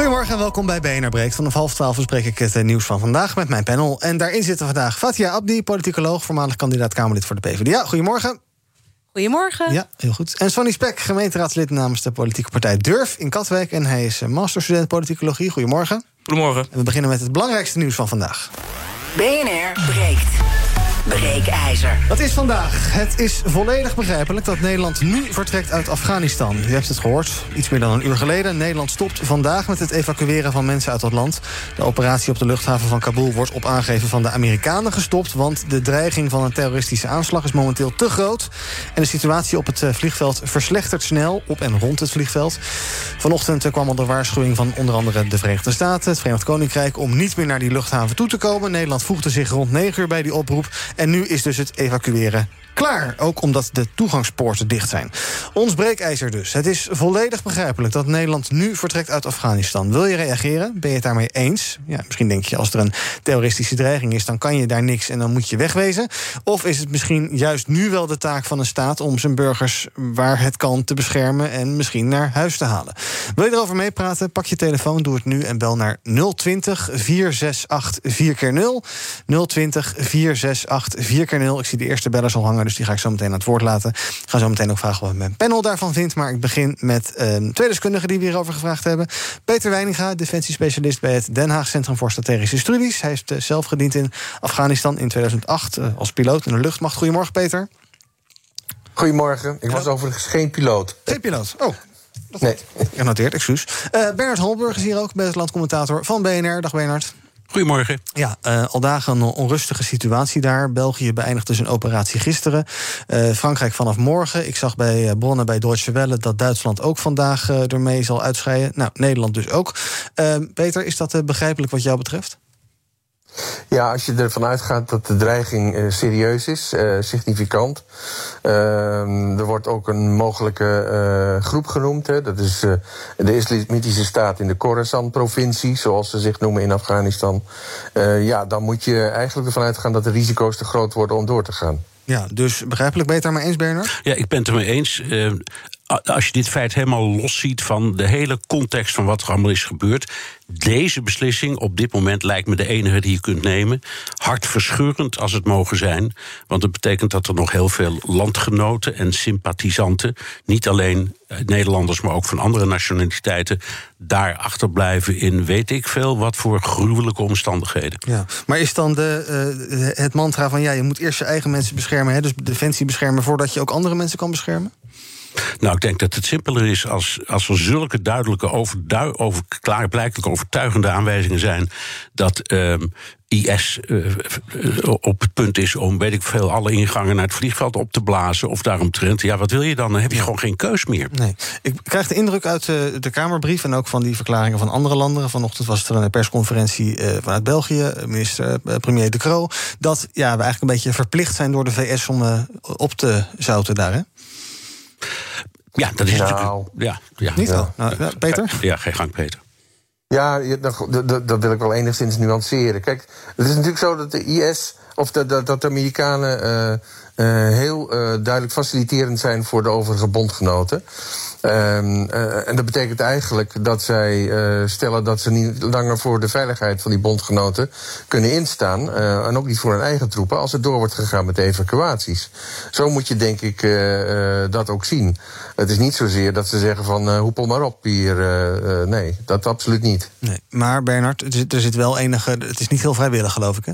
Goedemorgen en welkom bij BNR Breekt. Vanaf half twaalf bespreek ik het eh, nieuws van vandaag met mijn panel. En daarin zitten vandaag Fatia Abdi, politicoloog, voormalig kandidaat Kamerlid voor de PvdA. Goedemorgen. Goedemorgen. Ja, heel goed. En Sonny Spek, gemeenteraadslid namens de politieke partij Durf in Katwijk. En hij is eh, masterstudent politicologie. Goedemorgen. Goedemorgen. En we beginnen met het belangrijkste nieuws van vandaag. BNR breekt. Breekijzer. Wat is vandaag? Het is volledig begrijpelijk dat Nederland nu vertrekt uit Afghanistan. U hebt het gehoord, iets meer dan een uur geleden. Nederland stopt vandaag met het evacueren van mensen uit dat land. De operatie op de luchthaven van Kabul wordt op aangeven van de Amerikanen gestopt... want de dreiging van een terroristische aanslag is momenteel te groot. En de situatie op het eh, vliegveld verslechtert snel, op en rond het vliegveld. Vanochtend eh, kwam al de waarschuwing van onder andere de Verenigde Staten... het Verenigd Koninkrijk om niet meer naar die luchthaven toe te komen. Nederland voegde zich rond 9 uur bij die oproep... En nu is dus het evacueren klaar. Ook omdat de toegangspoorten dicht zijn. Ons breekijzer dus. Het is volledig begrijpelijk dat Nederland nu vertrekt uit Afghanistan. Wil je reageren? Ben je het daarmee eens? Ja, misschien denk je als er een terroristische dreiging is... dan kan je daar niks en dan moet je wegwezen. Of is het misschien juist nu wel de taak van een staat... om zijn burgers waar het kan te beschermen... en misschien naar huis te halen? Wil je erover meepraten? Pak je telefoon, doe het nu en bel naar 020 468 4 0 020 468 4 0 Ik zie de eerste bellers al hangen... Dus die ga ik zo meteen aan het woord laten. Ik ga zo meteen ook vragen wat mijn panel daarvan vindt. Maar ik begin met uh, twee deskundigen die we hierover gevraagd hebben. Peter Weininga, defensiespecialist bij het Den Haag Centrum voor Strategische Studies. Hij heeft uh, zelf gediend in Afghanistan in 2008 uh, als piloot in de luchtmacht. Goedemorgen, Peter. Goedemorgen. Ik was overigens geen piloot. Geen piloot. Oh. Nee. Genoteerd, excuus. Bernard Holburg is hier ook, buitenlandcommentator van BNR. Dag Bernard. Goedemorgen. Ja, uh, al dagen een onrustige situatie daar. België beëindigt dus een operatie gisteren. Uh, Frankrijk vanaf morgen. Ik zag bij uh, bronnen bij Deutsche Welle dat Duitsland ook vandaag ermee zal uitscheiden. Nou, Nederland dus ook. Peter, is dat begrijpelijk wat jou betreft? Ja, als je ervan uitgaat dat de dreiging uh, serieus is, uh, significant. Uh, er wordt ook een mogelijke groep genoemd. Hè. Dat is de Islamitische Staat in de Khorasan-provincie, zoals ze zich noemen in Afghanistan. ja, dan moet je eigenlijk ervan uitgaan dat de risico's te groot worden om door te gaan. Ja, dus begrijpelijk, ben je het daarmee eens, Bernard? Ja, ik ben het ermee eens als je dit feit helemaal los ziet van de hele context van wat er allemaal is gebeurd. Deze beslissing op dit moment lijkt me de enige die je kunt nemen. Hartverscheurend als het mogen zijn. Want het betekent dat er nog heel veel landgenoten en sympathisanten, niet alleen Nederlanders, maar ook van andere nationaliteiten, daar achterblijven in weet ik veel wat voor gruwelijke omstandigheden. Ja, maar is dan de, uh, het mantra van ja, je moet eerst je eigen mensen beschermen, hè, dus defensie beschermen, voordat je ook andere mensen kan beschermen? Nou, ik denk dat het simpeler is als, als er zulke duidelijke, overdui, over, klaarblijkelijk overtuigende aanwijzingen zijn dat um, IS uh, op het punt is om, weet ik veel, alle ingangen naar het vliegveld op te blazen of daaromtrent. Ja, wat wil je dan? Dan heb je gewoon geen keus meer. Nee. Ik krijg de indruk uit de, de Kamerbrief en ook van die verklaringen van andere landen. Vanochtend was er een persconferentie uh, vanuit België, minister premier De Croo, dat ja, we eigenlijk een beetje verplicht zijn door de VS om op te zouten daar. Hè? Ja, dat is nou, natuurlijk. Ja, ja. Niet wel. Nou, ja, Peter? Ja, geen gang, Peter. Ja, dat, dat, dat, wil ik wel enigszins nuanceren. Kijk, het is natuurlijk zo dat de IS, of dat, dat, dat de Amerikanen uh, heel uh, duidelijk faciliterend zijn voor de overige bondgenoten. Um, uh, en dat betekent eigenlijk dat zij uh, stellen dat ze niet langer voor de veiligheid van die bondgenoten kunnen instaan. Uh, en ook niet voor hun eigen troepen als het door wordt gegaan met de evacuaties. Zo moet je denk ik dat ook zien. Het is niet zozeer dat ze zeggen van hoepel maar op hier. nee, dat absoluut niet. Nee, maar Bernard, er zit wel enige. Het is niet heel vrijwillig, geloof ik, hè?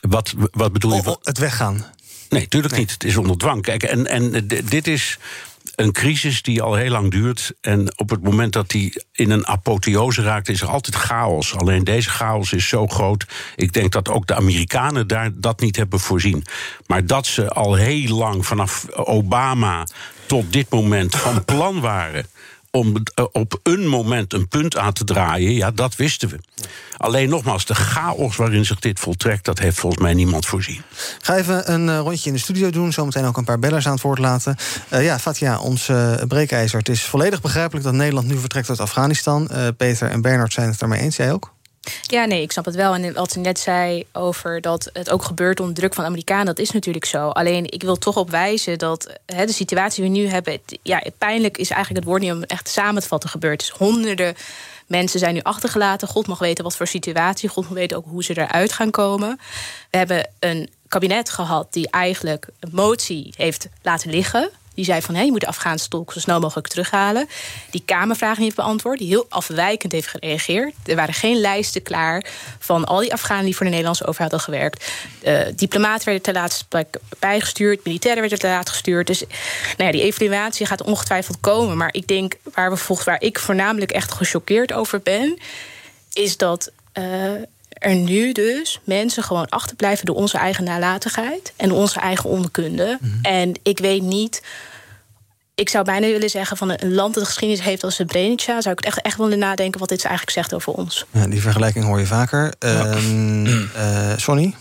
Wat, wat bedoel je? Oh, oh, het weggaan. Nee, natuurlijk nee. niet. Het is onder dwang. Kijk, en, en dit is een crisis die al heel lang duurt. En op het moment dat die in een apotheose raakt, is er altijd chaos. Alleen deze chaos is zo groot. Ik denk dat ook de Amerikanen daar dat niet hebben voorzien. Maar dat ze al heel lang vanaf Obama tot dit moment van plan waren om eh, op een moment een punt aan te draaien, ja, dat wisten we. Alleen nogmaals, de chaos waarin zich dit voltrekt, dat heeft volgens mij niemand voorzien. Ga even een eh, rondje in de studio doen, zometeen ook een paar bellers aan het woord laten. Uh, ja, Fatia, ons uh, breekijzer. Het is volledig begrijpelijk dat Nederland nu vertrekt uit Afghanistan. Peter en Bernard zijn het daarmee eens, jij ook? Ja, nee, ik snap het wel. En wat ze net zei over dat het ook gebeurt onder druk van Amerikanen, dat is natuurlijk zo. Alleen ik wil toch op wijzen dat de situatie die we nu hebben, ja, pijnlijk is eigenlijk het woord niet om echt samen te vatten gebeurd. Dus honderden mensen zijn nu achtergelaten. God mag weten wat voor situatie. God mag weten ook hoe ze eruit gaan komen. We hebben een kabinet gehad die eigenlijk een motie heeft laten liggen. Die zei van hé, je moet de Afghaanse tolk zo snel mogelijk terughalen. Die Kamervragen heeft beantwoord, die heel afwijkend heeft gereageerd. Er waren geen lijsten klaar van al die Afghanen die voor de Nederlandse overheid hadden gewerkt. Uh, diplomaten werden ter laatste bijgestuurd, militairen werden ter laatste gestuurd. Dus nou ja, die evaluatie gaat ongetwijfeld komen. Maar ik denk waar, we volgens, waar ik voornamelijk echt gechoqueerd over ben, is dat. Uh, er nu dus mensen gewoon achterblijven door onze eigen nalatigheid en onze eigen onkunde. Mhm. En ik weet niet. Ik zou bijna willen zeggen van een land dat de geschiedenis heeft als Srebrenica, zou ik echt, echt willen nadenken wat dit eigenlijk zegt over ons. Ja, die vergelijking hoor je vaker. Ja. Um, Sonny?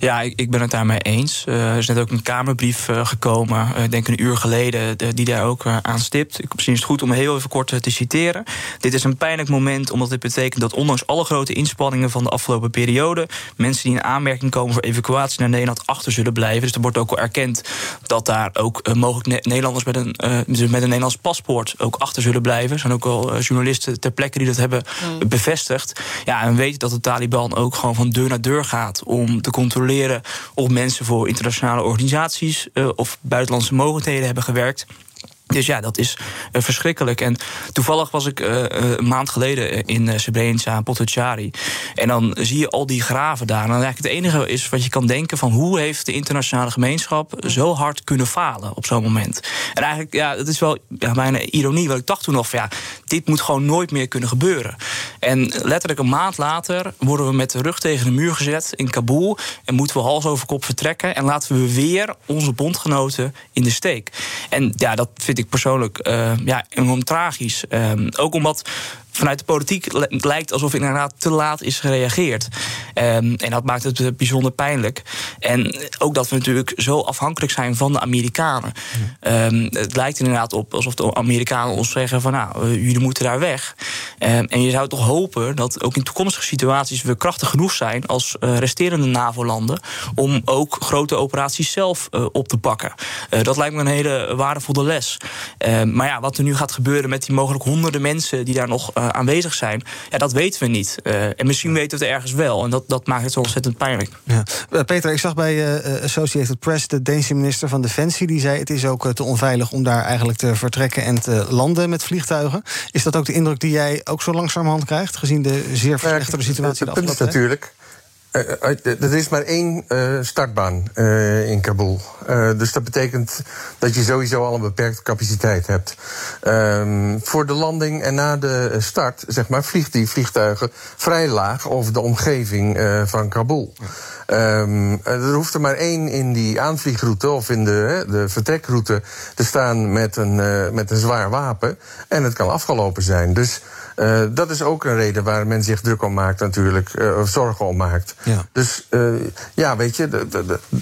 Ja, ik, ik ben het daarmee eens. Uh, er is net ook een Kamerbrief uh, gekomen, uh, denk een uur geleden, de, die daar ook aan stipt. Ik, misschien is het goed om heel even kort te citeren. Dit is een pijnlijk moment, omdat dit betekent dat ondanks alle grote inspanningen van de afgelopen periode, mensen die in aanmerking komen voor evacuatie naar Nederland achter zullen blijven. Dus er wordt ook al erkend dat daar ook mogelijk Nederlanders met een, dus met een Nederlands paspoort ook achter zullen blijven. Er zijn ook al journalisten ter plekke die dat hebben mm. bevestigd. Ja, en we weten dat de Taliban ook gewoon van deur naar deur gaat om te controleren of mensen voor internationale organisaties uh, of buitenlandse mogelijkheden hebben gewerkt. Dus ja, dat is uh, verschrikkelijk. En toevallig was ik uh, een maand geleden in Srebrenica, Potocari. En dan zie je al die graven daar. En eigenlijk het enige is wat je kan denken van... hoe heeft de internationale gemeenschap zo hard kunnen falen op zo'n moment? En eigenlijk, ja, dat is wel bijna ironie. Want ik dacht toen nog van, ja, dit moet gewoon nooit meer kunnen gebeuren. En letterlijk een maand later worden we met de rug tegen de muur gezet in Kabul... en moeten we hals over kop vertrekken... en laten we weer onze bondgenoten in de steek. En ja, dat vind ik ik persoonlijk uh, ja, enorm tragisch. Uh, ook omdat vanuit de politiek lijkt alsof inderdaad te laat is gereageerd. Um, en dat maakt het bijzonder pijnlijk. En ook dat we natuurlijk zo afhankelijk zijn van de Amerikanen. Um, het lijkt inderdaad op alsof de Amerikanen ons zeggen van nou, uh, jullie moeten daar weg. Um, en je zou toch hopen dat ook in toekomstige situaties we krachtig genoeg zijn als uh, resterende NAVO-landen om ook grote operaties zelf uh, op te pakken. dat lijkt me een hele waardevolle les. maar ja, wat er nu gaat gebeuren met die mogelijk honderden mensen die daar nog uh, aanwezig zijn. Ja, dat weten we niet. Uh, en misschien weten we het ergens wel. En dat, dat maakt het zo ontzettend pijnlijk. Ja. Uh, Peter, ik zag bij Associated Press de Deense minister van Defensie. Die zei het is ook te onveilig om daar eigenlijk te vertrekken en te landen met vliegtuigen. Is dat ook de indruk die jij ook zo langzamerhand krijgt? Gezien de zeer verslechterde situatie de afgelopen tijd? Natuurlijk. Uh, er is maar één uh, startbaan in Kabul. dus dat betekent dat je sowieso al een beperkte capaciteit hebt. Um, voor de landing en na de start, zeg maar, vliegt die vliegtuigen vrij laag over de omgeving van Kabul. Um, er hoeft er maar één in die aanvliegroute of in de, de vertrekroute te staan met een, met een zwaar wapen. En het kan afgelopen zijn. Dus uh, dat is ook een reden waar men zich druk om maakt, natuurlijk, uh, of zorgen om maakt. Ja. Dus uh, ja, weet je,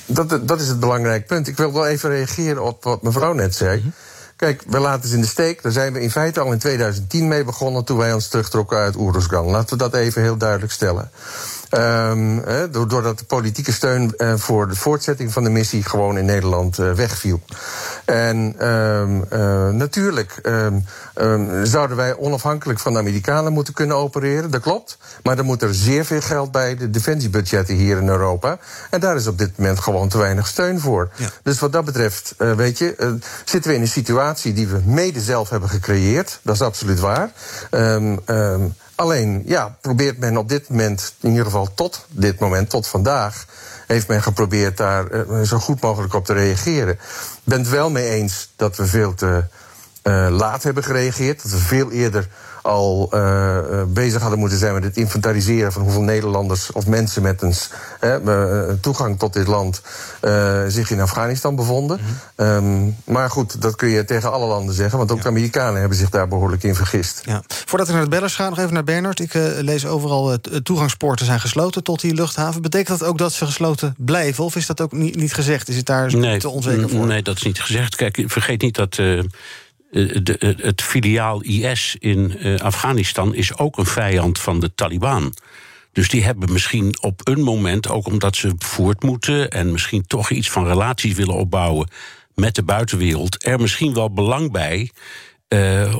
dat, dat is het belangrijk punt. Ik wil wel even reageren op wat mevrouw net zei. Mm Kijk, we laten ze in de steek. Daar zijn we in feite al in 2010 mee begonnen toen wij ons terugtrokken uit Oeruzgan. Laten we dat even heel duidelijk stellen. Um, doordat de politieke steun uh, voor de voortzetting van de missie gewoon in Nederland uh, wegviel. En um, uh, natuurlijk um, zouden wij onafhankelijk van de Amerikanen moeten kunnen opereren, dat klopt. Maar dan moet er zeer veel geld bij de defensiebudgetten hier in Europa. En daar is op dit moment gewoon te weinig steun voor. Ja. Dus wat dat betreft, weet je, zitten we in een situatie die we mede zelf hebben gecreëerd. Dat is absoluut waar. Alleen, ja, probeert men op dit moment, in ieder geval tot dit moment, tot vandaag, heeft men geprobeerd daar uh, zo goed mogelijk op te reageren. Ik ben het wel mee eens dat we veel te laat hebben gereageerd. Dat we veel eerder al uh, bezig hadden moeten zijn met het inventariseren van hoeveel Nederlanders of mensen met een uh, toegang tot dit land zich in Afghanistan bevonden. Mm um, maar goed, dat kun je tegen alle landen zeggen, want ook de Amerikanen hebben zich daar behoorlijk in vergist. Ja. Voordat ik naar de bellers ga, nog even naar Bernard. Ik lees overal toegangspoorten zijn gesloten tot die luchthaven. Betekent dat ook dat ze gesloten blijven? Of is dat ook niet, niet gezegd? Is het daar nee, te onzeker voor? Nee, dat is niet gezegd. Kijk, vergeet niet dat. Eh, de, het filiaal IS in uh, Afghanistan is ook een vijand van de Taliban. Dus die hebben misschien op een moment, ook omdat ze voort moeten en misschien toch iets van relaties willen opbouwen met de buitenwereld, er misschien wel belang bij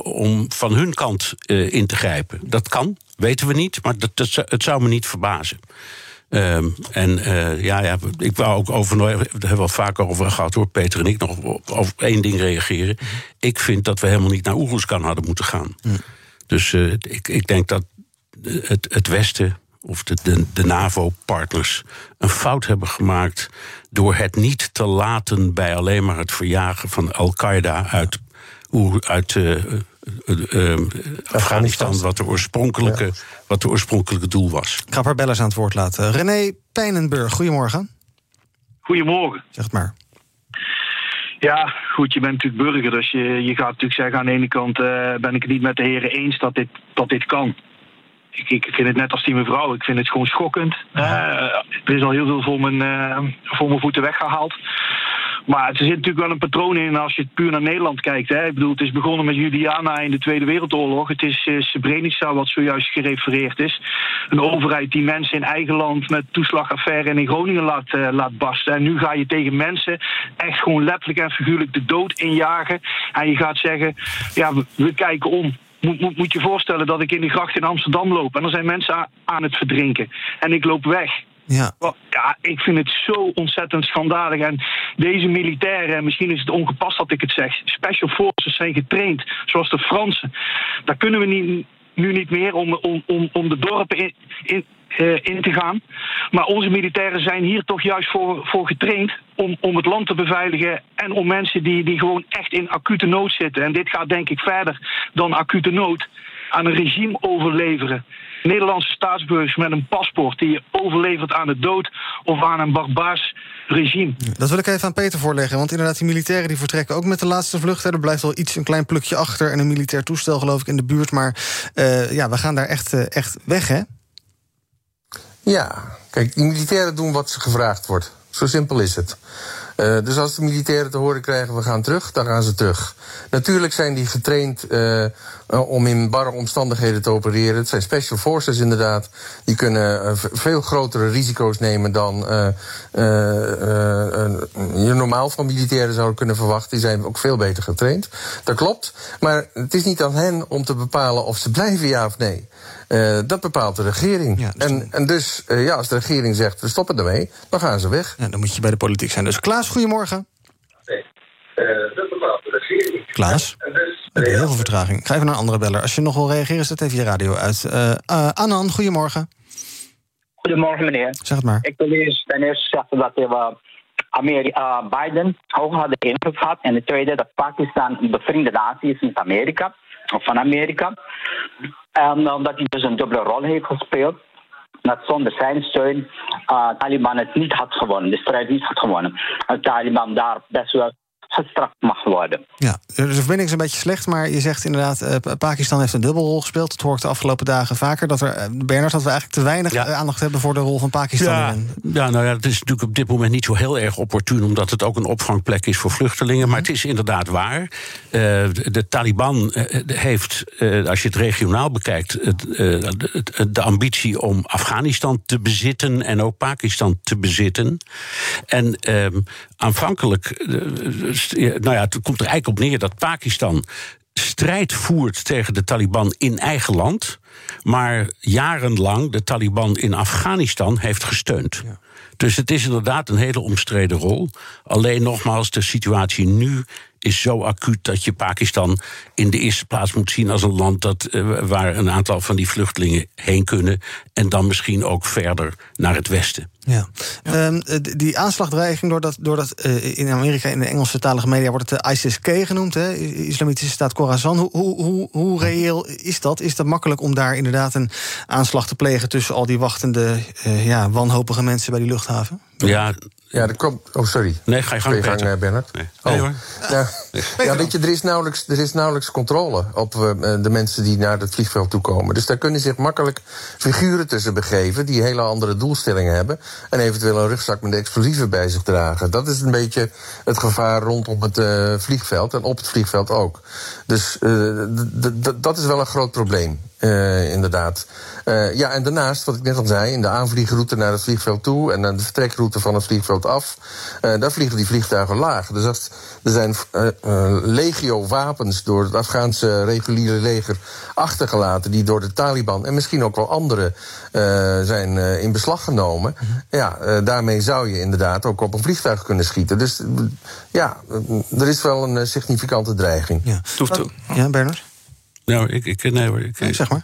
om van hun kant in te grijpen. Dat kan, weten we niet, maar dat, dat, het zou me niet verbazen. Um, en uh, ja, ja, ik wou ook over, daar hebben we wel vaker over gehad hoor, Peter en ik, nog over één ding reageren. Ik vind dat we helemaal niet naar Oeruzkan hadden moeten gaan. Dus uh, ik, ik denk dat het, het Westen of de, de, de NAVO-partners een fout hebben gemaakt door het niet te laten bij alleen maar het verjagen van Al-Qaeda uit, uit uh, uh, Afghanistan, wat de, oorspronkelijke, wat de oorspronkelijke doel was. Ik ga paar bellers aan het woord laten. René Pijnenburg, goedemorgen. Goedemorgen. Zeg het maar. Ja, goed, je bent natuurlijk burger, dus je, je gaat natuurlijk zeggen... aan de ene kant uh, ben ik het niet met de heren eens dat dit, dat dit kan. Ik, ik vind het net als die mevrouw, ik vind het gewoon schokkend. Uh, er is al heel veel voor mijn, uh, voor mijn voeten weggehaald. Maar er zit natuurlijk wel een patroon in als je puur naar Nederland kijkt. Hè. Ik bedoel, het is begonnen met Juliana in de Tweede Wereldoorlog. Het is uh, Srebrenica, wat zojuist gerefereerd is. Een overheid die mensen in eigen land met toeslagaffaire in Groningen laat, uh, laat barsten. En nu ga je tegen mensen echt gewoon letterlijk en figuurlijk de dood injagen. En je gaat zeggen, ja, we, kijken om. Moet, moet, moet, je voorstellen dat ik in de gracht in Amsterdam loop en er zijn mensen aan het verdrinken. En ik loop weg. Ja. ja, ik vind het zo ontzettend schandalig. En deze militairen, misschien is het ongepast dat ik het zeg, special forces zijn getraind, zoals de Fransen. Daar kunnen we niet, nu niet meer om, om, om, de dorpen in, uh, in te gaan. Maar onze militairen zijn hier toch juist voor, voor getraind om, om het land te beveiligen en om mensen die, die gewoon echt in acute nood zitten. En dit gaat denk ik verder dan acute nood aan een regime overleveren. Nederlandse staatsburgers met een paspoort die je overlevert aan de dood of aan een barbaars regime. Dat wil ik even aan Peter voorleggen. Want inderdaad, die militairen die vertrekken ook met de laatste vlucht. Er blijft wel iets, een klein plukje achter en een militair toestel, geloof ik, in de buurt. Maar uh, ja, we gaan daar echt, uh, echt weg, hè? Ja, kijk, die militairen doen wat ze gevraagd wordt. Zo simpel is het. Uh, dus als de militairen te horen krijgen, we gaan terug, dan gaan ze terug. Natuurlijk zijn die getraind uh, om in barre omstandigheden te opereren. Het zijn special forces inderdaad. Die kunnen veel grotere risico's nemen dan je normaal van militairen zou kunnen verwachten. Die zijn ook veel beter getraind. Dat klopt. Maar het is niet aan hen om te bepalen of ze blijven ja of nee. Uh, dat bepaalt de regering. Ja, dus en, en dus, uh, ja, als de regering zegt, we stoppen ermee, dan gaan ze weg. Ja, dan moet je bij de politiek zijn. Dus Klaas, goedemorgen. Nee, uh, dat bepaalt de regering. Klaas? Dus, heel veel vertraging. Ik ga even naar een andere beller. Als je nog wil reageren, zet even je radio uit. Anan, goedemorgen. Goedemorgen, meneer. Zeg het maar. Ik wil eerst ten eerste zeggen dat we Amerika, Biden hoog hadden invloed gehad. En de tweede, dat Pakistan een bevriende natie is met Amerika. Of van Amerika. En omdat hij dus een dubbele rol heeft gespeeld. Dat zonder zijn steun uh, Taliban het niet had gewonnen, de strijd niet had gewonnen. En Taliban daar best wel gestraft mag worden. Ja, de verbinding is een beetje slecht, maar je zegt inderdaad... Uh, Pakistan heeft een dubbelrol gespeeld. Dat hoor ik de afgelopen dagen vaker. Dat er, uh, Bernard, dat we eigenlijk te weinig ja. aandacht hebben... voor de rol van Pakistan. Ja, ja, nou ja, het is natuurlijk op dit moment niet zo heel erg opportun... omdat het ook een opvangplek is voor vluchtelingen. Mm. Maar het is inderdaad waar. Uh, de, de, Taliban heeft, als je het regionaal bekijkt... Het, de, de ambitie om Afghanistan te bezitten... en ook Pakistan te bezitten. En ehm, aanvankelijk nou ja, het komt er eigenlijk op neer dat Pakistan strijd voert tegen de Taliban in eigen land, maar jarenlang de Taliban in Afghanistan heeft gesteund. Ja. Dus het is inderdaad een hele omstreden rol. Alleen nogmaals, de situatie nu is zo acuut dat je Pakistan in de eerste plaats moet zien als een land dat, uh, waar een aantal van die vluchtelingen heen kunnen. En dan misschien ook verder naar het westen. Ja. Ehm, die aanslagdreiging, doordat, doordat uh, in Amerika in de Engelse talige media wordt het de ISIS-K genoemd, hè, Islamitische staat Khorasan. Hoe, hoe, hoe, hoe, reëel is dat? Is dat makkelijk om daar inderdaad een aanslag te plegen tussen al die wachtende, uh, ja, wanhopige mensen bij die luchthaven? Ja, ja, dat komt. Oh, sorry. Nee, ga je gang, gang uh, Bernard. Nee, oh. nee hoor. Ja, ja, weet je, er is, nauwelijks, er is nauwelijks controle op uh, de mensen die naar het vliegveld toe komen. Dus daar kunnen zich makkelijk figuren tussen begeven die hele andere doelstellingen hebben. En eventueel een rugzak met explosieven bij zich dragen. Dat is een beetje het gevaar rondom het uh, vliegveld en op het vliegveld ook. Dus dat is wel een groot probleem. Uh, inderdaad. Uh, ja, en daarnaast, wat ik net al zei, in de aanvliegroute naar het vliegveld toe en de vertrekroute van het vliegveld af, uh, daar vliegen die vliegtuigen laag. Dus als, er zijn legio wapens door het Afghaanse reguliere leger achtergelaten, die door de Taliban en misschien ook wel anderen zijn in beslag genomen. Mm -hmm. Ja, daarmee zou je inderdaad ook op een vliegtuig kunnen schieten. Dus ja, er is wel een significante dreiging. Ja, ja Bernard? Nou, ik, ik, nee hoor. Ik, zeg maar.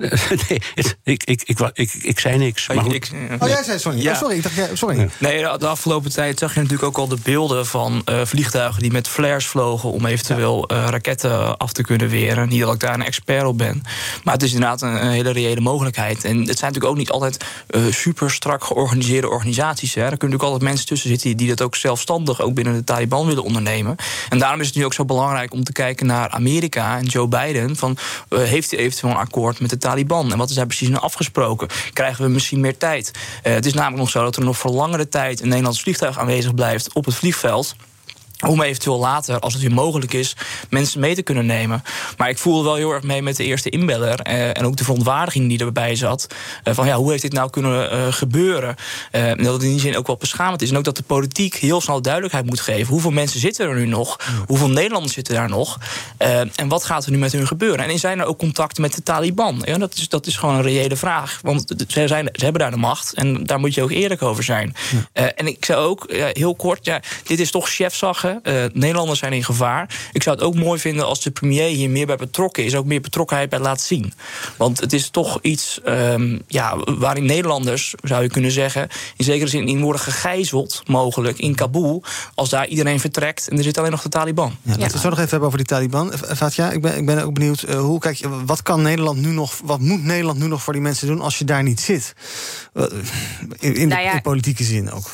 nee, ik, ik, ik, ik, ik, zei niks. Maar ik, oh, jij zei sorry. Ja. Oh, sorry, ik dacht, sorry. Nee, de afgelopen tijd zag je natuurlijk ook al de beelden van uh, vliegtuigen die met flares vlogen om eventueel ja. uh, raketten af te kunnen weren. Niet dat ik daar een expert op ben. Maar het is inderdaad een, een hele reële mogelijkheid. En het zijn natuurlijk ook niet altijd uh, super strak georganiseerde organisaties. Hè. Er kunnen natuurlijk altijd mensen tussen zitten die dat ook zelfstandig ook binnen de Taliban willen ondernemen. En daarom is het nu ook zo belangrijk om te kijken naar Amerika en Joe Biden. Van, heeft hij eventueel een akkoord met de Taliban? Taliban? En wat is daar precies afgesproken? Krijgen we misschien meer tijd? Uh, het is namelijk nog zo dat er nog voor langere tijd een Nederlands vliegtuig aanwezig blijft op het vliegveld om eventueel later, als het weer mogelijk is, mensen mee te kunnen nemen. Maar ik voelde wel heel erg mee met de eerste inbeller. Eh, en ook de verontwaardiging die erbij zat. Uh, van ja, hoe heeft dit nou kunnen uh, gebeuren? en dat het in die zin ook wel beschamend is. En ook dat de politiek heel snel duidelijkheid moet geven. Hoeveel mensen zitten er nu nog? Hoeveel Nederlanders zitten daar nog? en wat gaat er nu met hun gebeuren? En zijn er ook contacten met de Taliban? Ja, dat, is, dat is gewoon een reële vraag. Want ze, zijn, ze hebben daar de macht. En daar moet je ook eerlijk over zijn. Ja. en ik zei ook, heel kort, ja, dit is toch chefzag uh, Nederlanders zijn in gevaar. Ik zou het ook mooi vinden als de premier hier meer bij betrokken is. Ook meer betrokkenheid bij laat zien. Want het is toch iets um, ja, waarin Nederlanders, zou je kunnen zeggen... in zekere zin in worden gegijzeld, mogelijk, in Kabul... als daar iedereen vertrekt en er zit alleen nog de Taliban. Ja, laten we het zo nog even hebben over die Taliban. Fatja, ik ben, ik ben ook benieuwd, uh, hoe kijk je, wat kan Nederland nu nog... wat moet Nederland nu nog voor die mensen doen als je daar niet zit? In, in, nou ja, de, in politieke zin ook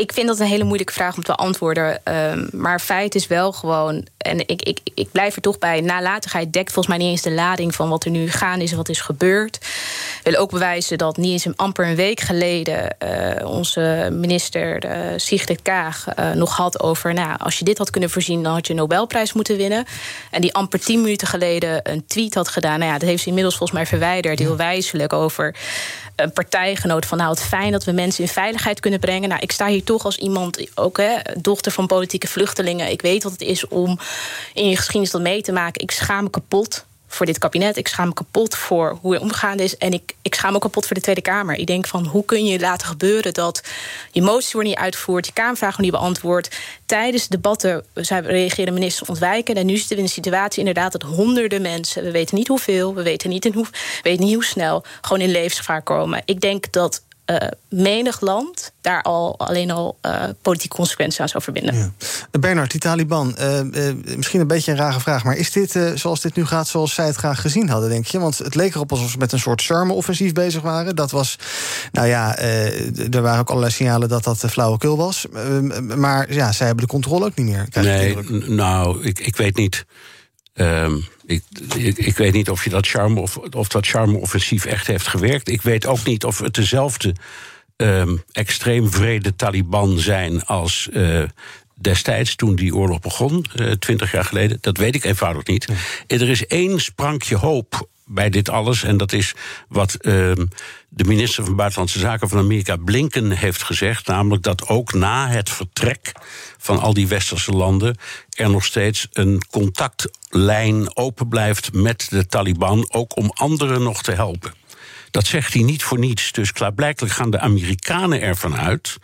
ik vind dat een hele moeilijke vraag om te beantwoorden. Um, maar feit is wel gewoon. En ik, ik, ik blijf er toch bij. Nalatigheid dekt volgens mij niet eens de lading van wat er nu gaan is en wat is gebeurd. Ik wil ook bewijzen dat niet eens een, amper een week geleden. Uh, onze minister uh, Sigrid Kaag uh, nog had over. Nou, als je dit had kunnen voorzien, dan had je een Nobelprijs moeten winnen. En die amper tien minuten geleden een tweet had gedaan. Nou ja, dat heeft ze inmiddels volgens mij verwijderd. Heel wijzelijk over een partijgenoot van nou het fijn dat we mensen in veiligheid kunnen brengen. Nou, ik sta hier toch als iemand, ook hè, dochter van politieke vluchtelingen. Ik weet wat het is om in je geschiedenis dat mee te maken. Ik schaam me kapot voor dit kabinet. Ik schaam me kapot voor hoe er omgegaan is. En ik, ik schaam me kapot voor de Tweede Kamer. Ik denk van hoe kun je laten gebeuren dat je moties worden niet uitgevoerd, je Kamervragen niet beantwoord. Tijdens debatten reageren ministers ontwijken. En nu zitten we in een situatie inderdaad dat honderden mensen, we weten niet hoeveel, we weten niet, in hoe, weten niet hoe snel, gewoon in levensgevaar komen. Ik denk dat uh, menig land daar al alleen al uh, politieke consequenties aan zou verbinden. Ja. Bernard, die Taliban, uh, misschien een beetje een rare vraag, maar is dit zoals dit nu gaat, zoals zij het graag gezien hadden, denk je? Want het leek erop alsof ze met een soort charme-offensief bezig waren. Dat was, nou ja, er waren ook allerlei signalen dat dat flauwekul was. maar ja, zij hebben de controle ook niet meer. Nee, nou, ik, ik weet niet. Um, ik, ik, ik, weet niet of, je dat charme of, of dat charme-offensief echt heeft gewerkt. Ik weet ook niet of het dezelfde um, extreem vrede Taliban zijn als uh, destijds toen die oorlog begon, uh, twintig jaar geleden. Dat weet ik eenvoudig niet. Er is één sprankje hoop bij dit alles. En dat is wat uh, de minister van Buitenlandse Zaken van Amerika, Blinken, heeft gezegd. Namelijk dat ook na het vertrek van al die westerse landen er nog steeds een contactlijn open blijft met de Taliban. Ook om anderen nog te helpen. Dat zegt hij niet voor niets. Dus klaarblijkelijk gaan de Amerikanen ervan uit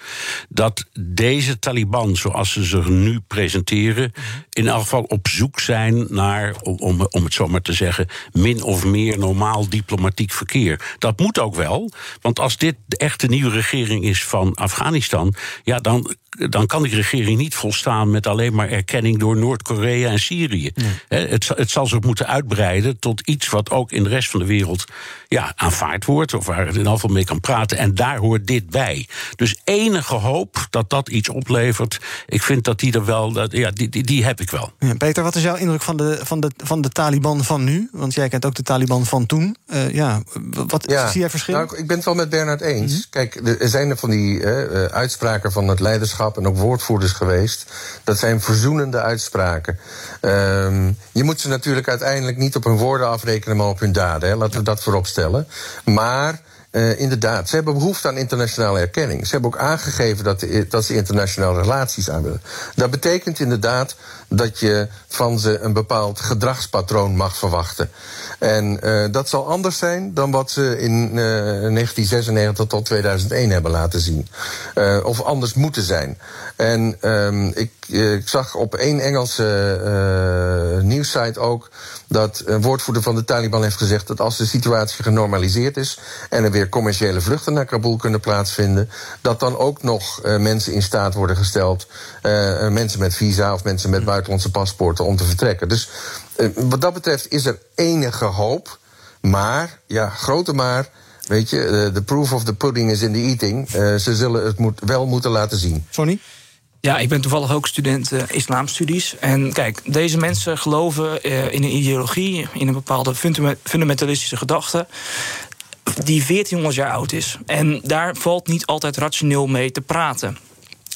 dat deze Taliban, zoals ze zich nu presenteren, in elk geval op zoek zijn naar, om, het zo maar te zeggen, min of meer normaal diplomatiek verkeer. Dat moet ook wel, want als dit de echte nieuwe regering is van Afghanistan, ja, dan dan kan die regering niet volstaan met alleen maar erkenning door Noord-Korea en Syrië. Het, het, zal zich moeten uitbreiden tot iets wat ook in de rest van de wereld ja, aanvaard wordt, of waar het in ieder geval mee kan praten. En daar hoort dit bij. Dus enige hoop dat dat iets oplevert, ik vind dat die er wel, dat, ja, die, die, die heb ik wel. Ja, Peter, wat is jouw indruk van de, van, de, van de Taliban van nu? Want jij kent ook de Taliban van toen. Uh, ja, wat zie jij verschil? Nou, ik ben het wel met Bernard eens. Mhm. Kijk, er zijn er van die uh, uitspraken van het leiderschap en ook woordvoerders geweest. Dat zijn verzoenende uitspraken. Um, je moet ze natuurlijk uiteindelijk niet op hun woorden afrekenen, maar op hun daden. Hè. Laten we dat voorop stellen. Maar uh, inderdaad, ze hebben behoefte aan internationale erkenning. Ze hebben ook aangegeven dat, de, dat ze internationale relaties aan willen. Dat betekent inderdaad dat je van ze een bepaald gedragspatroon mag verwachten. En uh, dat zal anders zijn dan wat ze in uh, eh, 1996 tot 2001 hebben laten zien. Of anders moeten zijn. En um, ik, ik, zag op één Engelse nieuwssite ook dat een woordvoerder van de Taliban heeft gezegd dat als de situatie genormaliseerd is en er weer commerciële vluchten naar Kabul kunnen plaatsvinden, dat dan ook nog uh, mensen in staat worden gesteld, uh, mensen met visa of mensen met buitenlandse paspoorten om te vertrekken. Dus wat dat betreft is er enige hoop, maar, ja, grote maar. Weet je, de proof of the pudding is in the eating. ze zullen het moet, wel moeten laten zien. Sonny? Ja, ik ben toevallig ook student uh, islamstudies. En kijk, deze mensen geloven uh, in een ideologie, in een bepaalde fundamentalistische gedachte die 1400 jaar oud is. En daar valt niet altijd rationeel mee te praten.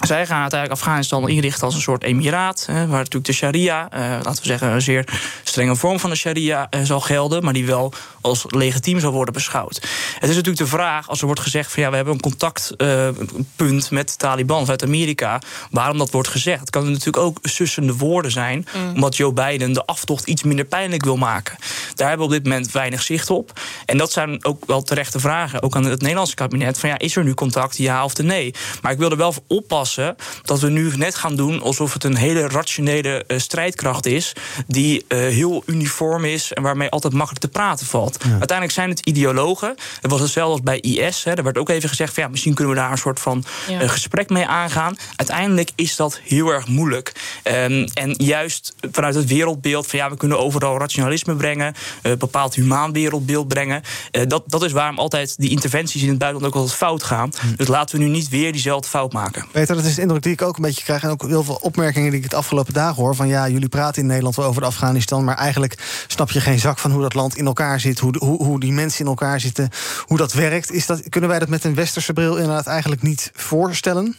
Zij gaan het eigenlijk Afghanistan inrichten als een soort emiraat. Hè, waar natuurlijk de sharia, eh, laten we zeggen, een zeer strenge vorm van de sharia eh, zal gelden. maar die wel als legitiem zal worden beschouwd. Het is natuurlijk de vraag, als er wordt gezegd van ja, we hebben een contactpunt uh, met de Taliban vanuit Amerika. waarom dat wordt gezegd. Het kan natuurlijk ook sussende woorden zijn. Mm. omdat Joe Biden de aftocht iets minder pijnlijk wil maken. Daar hebben we op dit moment weinig zicht op. En dat zijn ook wel terechte vragen, ook aan het Nederlandse kabinet. van ja, is er nu contact, ja of nee? Maar ik wil er wel voor oppassen dat we nu net gaan doen alsof het een hele rationele uh, strijdkracht is. die uh, heel uniform is en waarmee altijd makkelijk te praten valt. Uiteindelijk zijn het ideologen. Het was hetzelfde als bij IS. Hè. Er werd ook even gezegd: van, ja, misschien kunnen we daar een soort van ja. uh, gesprek mee aangaan. Uiteindelijk is dat heel erg moeilijk. Um, en juist vanuit het wereldbeeld van ja, we kunnen overal rationalisme brengen, een bepaald humaan wereldbeeld brengen. Dat, dat is waarom altijd die interventies in het buitenland ook altijd fout gaan. Hm. Dus laten we nu niet weer diezelfde fout maken. Peter, dat is de indruk die ik ook een beetje krijg. En ook heel veel opmerkingen die ik het afgelopen dagen hoor. Van ja, jullie praten in Nederland wel over Afghanistan. Maar eigenlijk snap je geen zak van hoe dat land in elkaar zit. Hoe, hoe, hoe die mensen in elkaar zitten. Hoe dat werkt. Is dat, kunnen wij dat met een westerse bril inderdaad eigenlijk niet voorstellen?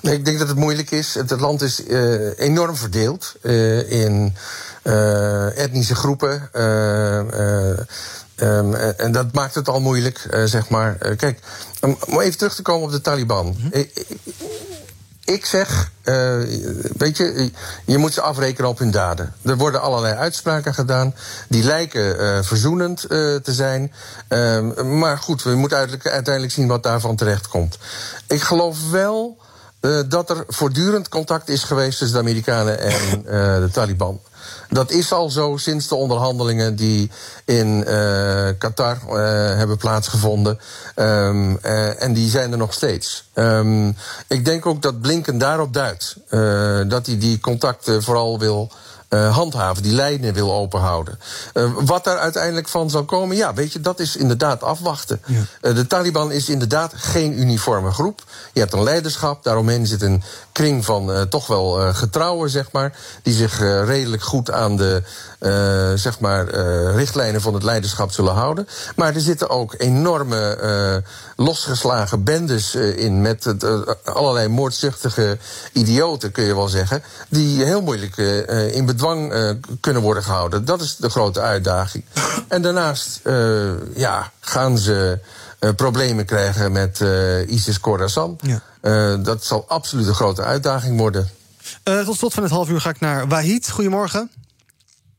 Nee, ik denk dat het moeilijk is. Het, land is uh, enorm verdeeld uh, in uh, etnische groepen. Um, en dat maakt het al moeilijk, zeg maar. Kijk, um, om even terug te komen op de Taliban. Mm -hmm. ik, ik, zeg, weet je, je moet ze afrekenen op hun daden. Er worden allerlei uitspraken gedaan. Die lijken verzoenend te zijn. Um, maar goed, we moeten uiteindelijk zien wat daarvan terecht komt. Ik geloof wel dat er voortdurend contact is geweest tussen de Amerikanen en de Taliban. Dat is al zo sinds de onderhandelingen die in uh, Qatar uh, hebben plaatsgevonden. Um, uh, en die zijn er nog steeds. Um, ik denk ook dat Blinken daarop duidt. dat hij die contacten vooral wil handhaven, die lijnen wil openhouden. Uh, wat daar uiteindelijk van zal komen, ja, weet je, dat is inderdaad afwachten. Ja. Uh, de Taliban is inderdaad geen uniforme groep. Je hebt een leiderschap, daaromheen zit een kring van toch wel getrouwen, zeg maar, die zich redelijk goed aan de uh, zeg maar, uh, richtlijnen van het leiderschap zullen houden. Maar er zitten ook enorme uh, losgeslagen bendes in met het, allerlei moordzuchtige idioten, kun je wel zeggen, die heel moeilijk in bedwang kunnen worden gehouden. Dat is de grote uitdaging. En daarnaast ja, gaan ze problemen krijgen met ISIS Khorasan. Ja. dat zal absoluut een grote uitdaging worden. tot slot van het half uur ga ik naar Wahid. Goedemorgen.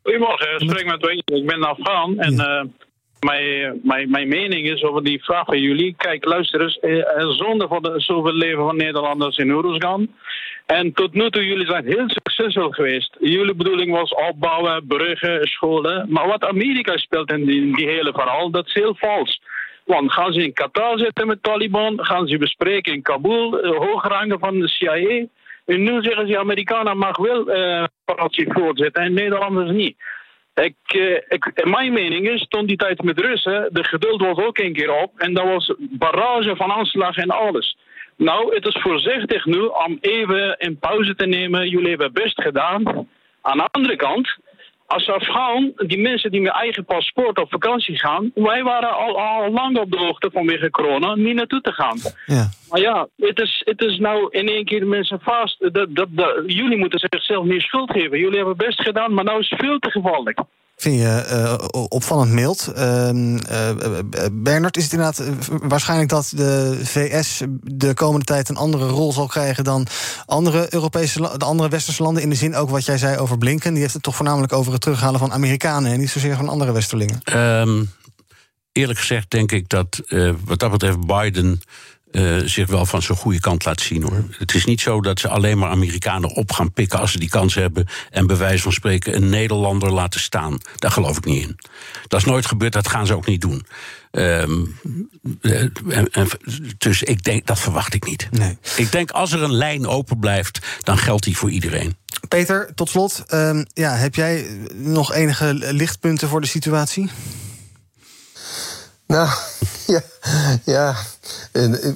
Goedemorgen, ik spreek met Wayne. Ik ben Afghaan en uh, mijn, mijn, mijn mening is over die vraag van jullie. Kijk, luister eens. eh, Zonde voor de zoveel leven van Nederlanders in Oeruzgan. En tot nu toe, jullie zijn heel succesvol geweest. Jullie bedoeling was opbouwen, bruggen, scholen. Maar wat Amerika speelt in die, die hele verhaal, dat is heel vals. Want gaan ze in Qatar zitten met Taliban? Gaan ze bespreken in Kabul, eh, hoograngen van de CIA? En nu zeggen ze, Amerikanen mag wel eh operatie voortzetten en Nederlanders niet. Ik, eh, ik, mijn mening is, toen die tijd met Russen, de geduld was ook een keer op. En dat was barrage van aanslag en alles. Nou, het is voorzichtig nu om even een pauze te nemen. Jullie hebben best gedaan. Aan de andere kant, als Afghaan, die mensen die met eigen paspoort op vakantie gaan, wij waren al, al lang op de hoogte vanwege corona niet naartoe te gaan. Ja. Maar ja, het is, het is nou in één keer mensen vast. Dat, dat, dat, jullie moeten zichzelf meer schuld geven. Jullie hebben best gedaan, maar nou is het veel te gevaarlijk. Vind je eh, opvallend mild. Eh, Bernard, is het inderdaad waarschijnlijk dat de VS de komende tijd een andere rol zal krijgen dan andere Europese, de andere westerse landen? In de zin ook wat jij zei over Blinken. Die heeft het toch voornamelijk over het terughalen van Amerikanen en niet zozeer van andere westerlingen. Ehm, eerlijk gezegd denk ik dat wat dat betreft Biden eh, zich wel van zijn goede kant laat zien hoor. Het is niet zo dat ze alleen maar Amerikanen op gaan pikken als ze die kans hebben en bij wijze van spreken een Nederlander laten staan. Daar geloof ik niet in. Dat is nooit gebeurd, dat gaan ze ook niet doen. Ehm, eh, en- en- dus ik denk, dat verwacht ik niet. Nee. Ik denk als er een lijn open blijft, dan geldt die voor iedereen. Peter, tot slot. ehm, ja, heb jij nog enige lichtpunten voor de situatie? Nou, ja, ja.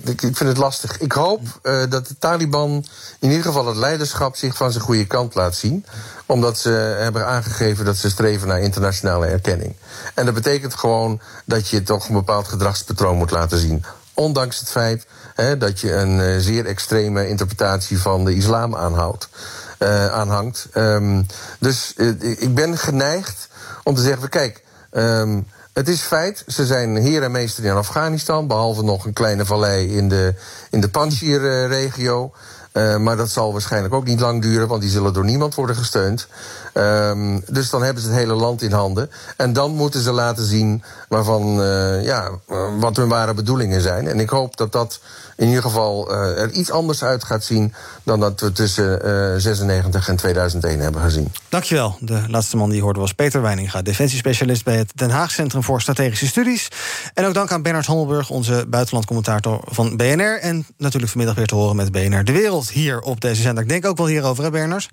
Ik, vind het lastig. Ik hoop eh, dat de Taliban in ieder geval het leiderschap zich van zijn goede kant laat zien. Omdat ze hebben aangegeven dat ze streven naar internationale erkenning. En dat betekent gewoon dat je toch een bepaald gedragspatroon moet laten zien. Ondanks het feit hè, dat je een eh, zeer extreme interpretatie van de islam aanhoudt, eh, aanhangt. Ehm, dus ik ben geneigd om te zeggen: kijk. ehm, het is feit, ze zijn heer en meester in Afghanistan, behalve nog een kleine vallei in de, in de Panjshir-regio. Eh, maar dat zal waarschijnlijk ook niet lang duren, want die zullen door niemand worden gesteund. Ehm, dus dan hebben ze het hele land in handen. En dan moeten ze laten zien waarvan, eh, ja, wat hun ware bedoelingen zijn. En ik hoop dat dat in ieder geval eh, er iets anders uit gaat zien dan dat we tussen eh 96 en 2001 hebben gezien. Dankjewel. De laatste man die hoorde was Peter Weininga, defensiespecialist bij het Den Haag Centrum voor Strategische Studies. En ook dank aan Bernard Hommelburg, onze buitenlandcommentator van BNR. En natuurlijk vanmiddag weer te horen met BNR De Wereld hier op deze zender. Ik denk ook wel hierover, hè Bernard?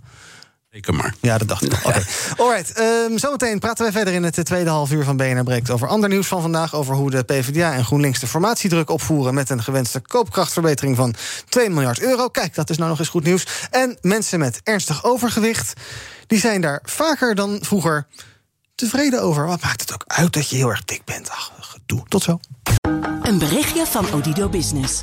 Zeker maar. Ja, dat dacht ik al. Oké. Alright, ehm, zometeen praten wij verder in het tweede half uur van BNR Breekt... over ander nieuws van vandaag, over hoe de PvdA en GroenLinks... de formatiedruk opvoeren met een gewenste koopkrachtverbetering van 2 miljard euro. Kijk, dat is nou nog eens goed nieuws. En mensen met ernstig overgewicht, die zijn daar vaker dan vroeger tevreden over. Wat maakt het ook uit dat je heel erg dik bent? Ach, gedoe. Tot zo. Een berichtje van Odido Business.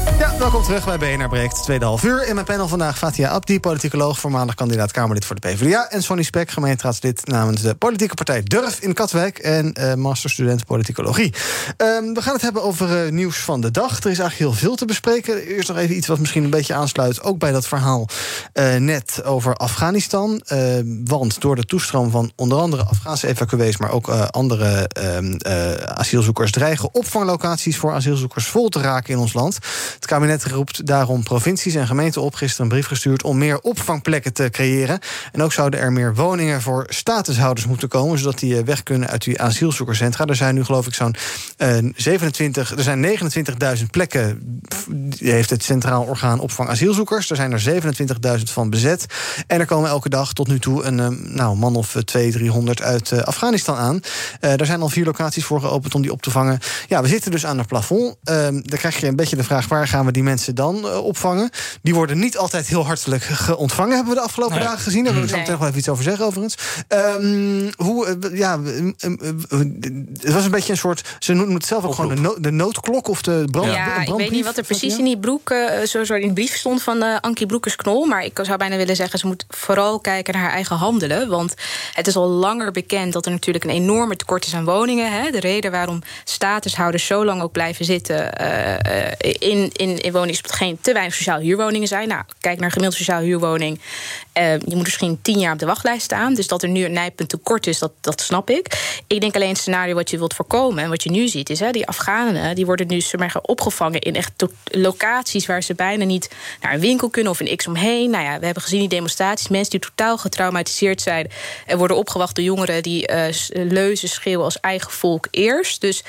Ja, welkom terug bij BNR Breekt, tweede half uur. In mijn panel vandaag Fatia Abdi, politicoloog... voormalig kandidaat Kamerlid voor de PvdA... en Sonny Spek, gemeenteraadslid namens de politieke partij Durf in Katwijk... en eh, masterstudent politicologie. Ehm, we gaan het hebben over eh, nieuws van de dag. Er is eigenlijk heel veel te bespreken. Eerst nog even iets wat misschien een beetje aansluit... ook bij dat verhaal eh, net over Afghanistan. Eh, want door de toestroom van onder andere Afghaanse evacuees... maar ook andere ehm, eh, asielzoekers... dreigen opvanglocaties voor asielzoekers vol te raken in ons land... Het kabinet roept daarom provincies en gemeenten op... gisteren een brief gestuurd om meer opvangplekken te creëren. En ook zouden er meer woningen voor statushouders moeten komen... zodat die eh, weg kunnen uit die asielzoekerscentra. Er zijn nu geloof ik zo'n eh, 27... Er zijn 29.000 plekken, heeft het Centraal Orgaan Opvang Asielzoekers. Er zijn er 27.000 van bezet. En er komen elke dag tot nu toe een eh, nou, man of 200, 300 uit eh, Afghanistan aan. Eh er zijn al vier locaties voor geopend om die op te vangen. Ja, we zitten dus aan het plafond. Ehm daar krijg je een beetje de vraag... waar gaan we die mensen dan eh, opvangen? Die worden niet altijd heel hartelijk ge- ontvangen, hebben we de afgelopen Nee. dagen gezien. Daar wil ik zo meteen nog wel even iets over zeggen, overigens. Ehm, hoe, eh, ja, het was een beetje een soort, ze noemen het zelf ook gewoon de, no- de noodklok of de brand. Ja, ik weet niet wat er precies in die broek, eh, zo, zo in de brief stond van eh Ankie Broekers-Knol. Maar ik zou bijna willen zeggen, ze moet vooral kijken naar haar eigen handelen. Want het is al langer bekend dat er natuurlijk een enorme tekort is aan woningen. Hè. De reden waarom statushouders zo lang ook blijven zitten eh, eh, in, in, in woningen... is geen te weinig sociaal huurwoningen zijn. Nou, kijk naar een gemiddelde sociaal huurwoning. Eh, je moet misschien tien jaar op de wachtlijst staan. Dus dat er nu een nijpend tekort is, dat, dat snap ik. Ik denk alleen het scenario wat je wilt voorkomen... en wat je nu ziet, is hè, die Afghanen... die worden nu opgevangen in echt locaties... waar ze bijna niet naar een winkel kunnen of een x omheen. Nou ja, we hebben gezien die demonstraties. Mensen die totaal getraumatiseerd zijn... en worden opgewacht door jongeren die s- leuzen schreeuwen... als eigen volk eerst. Dus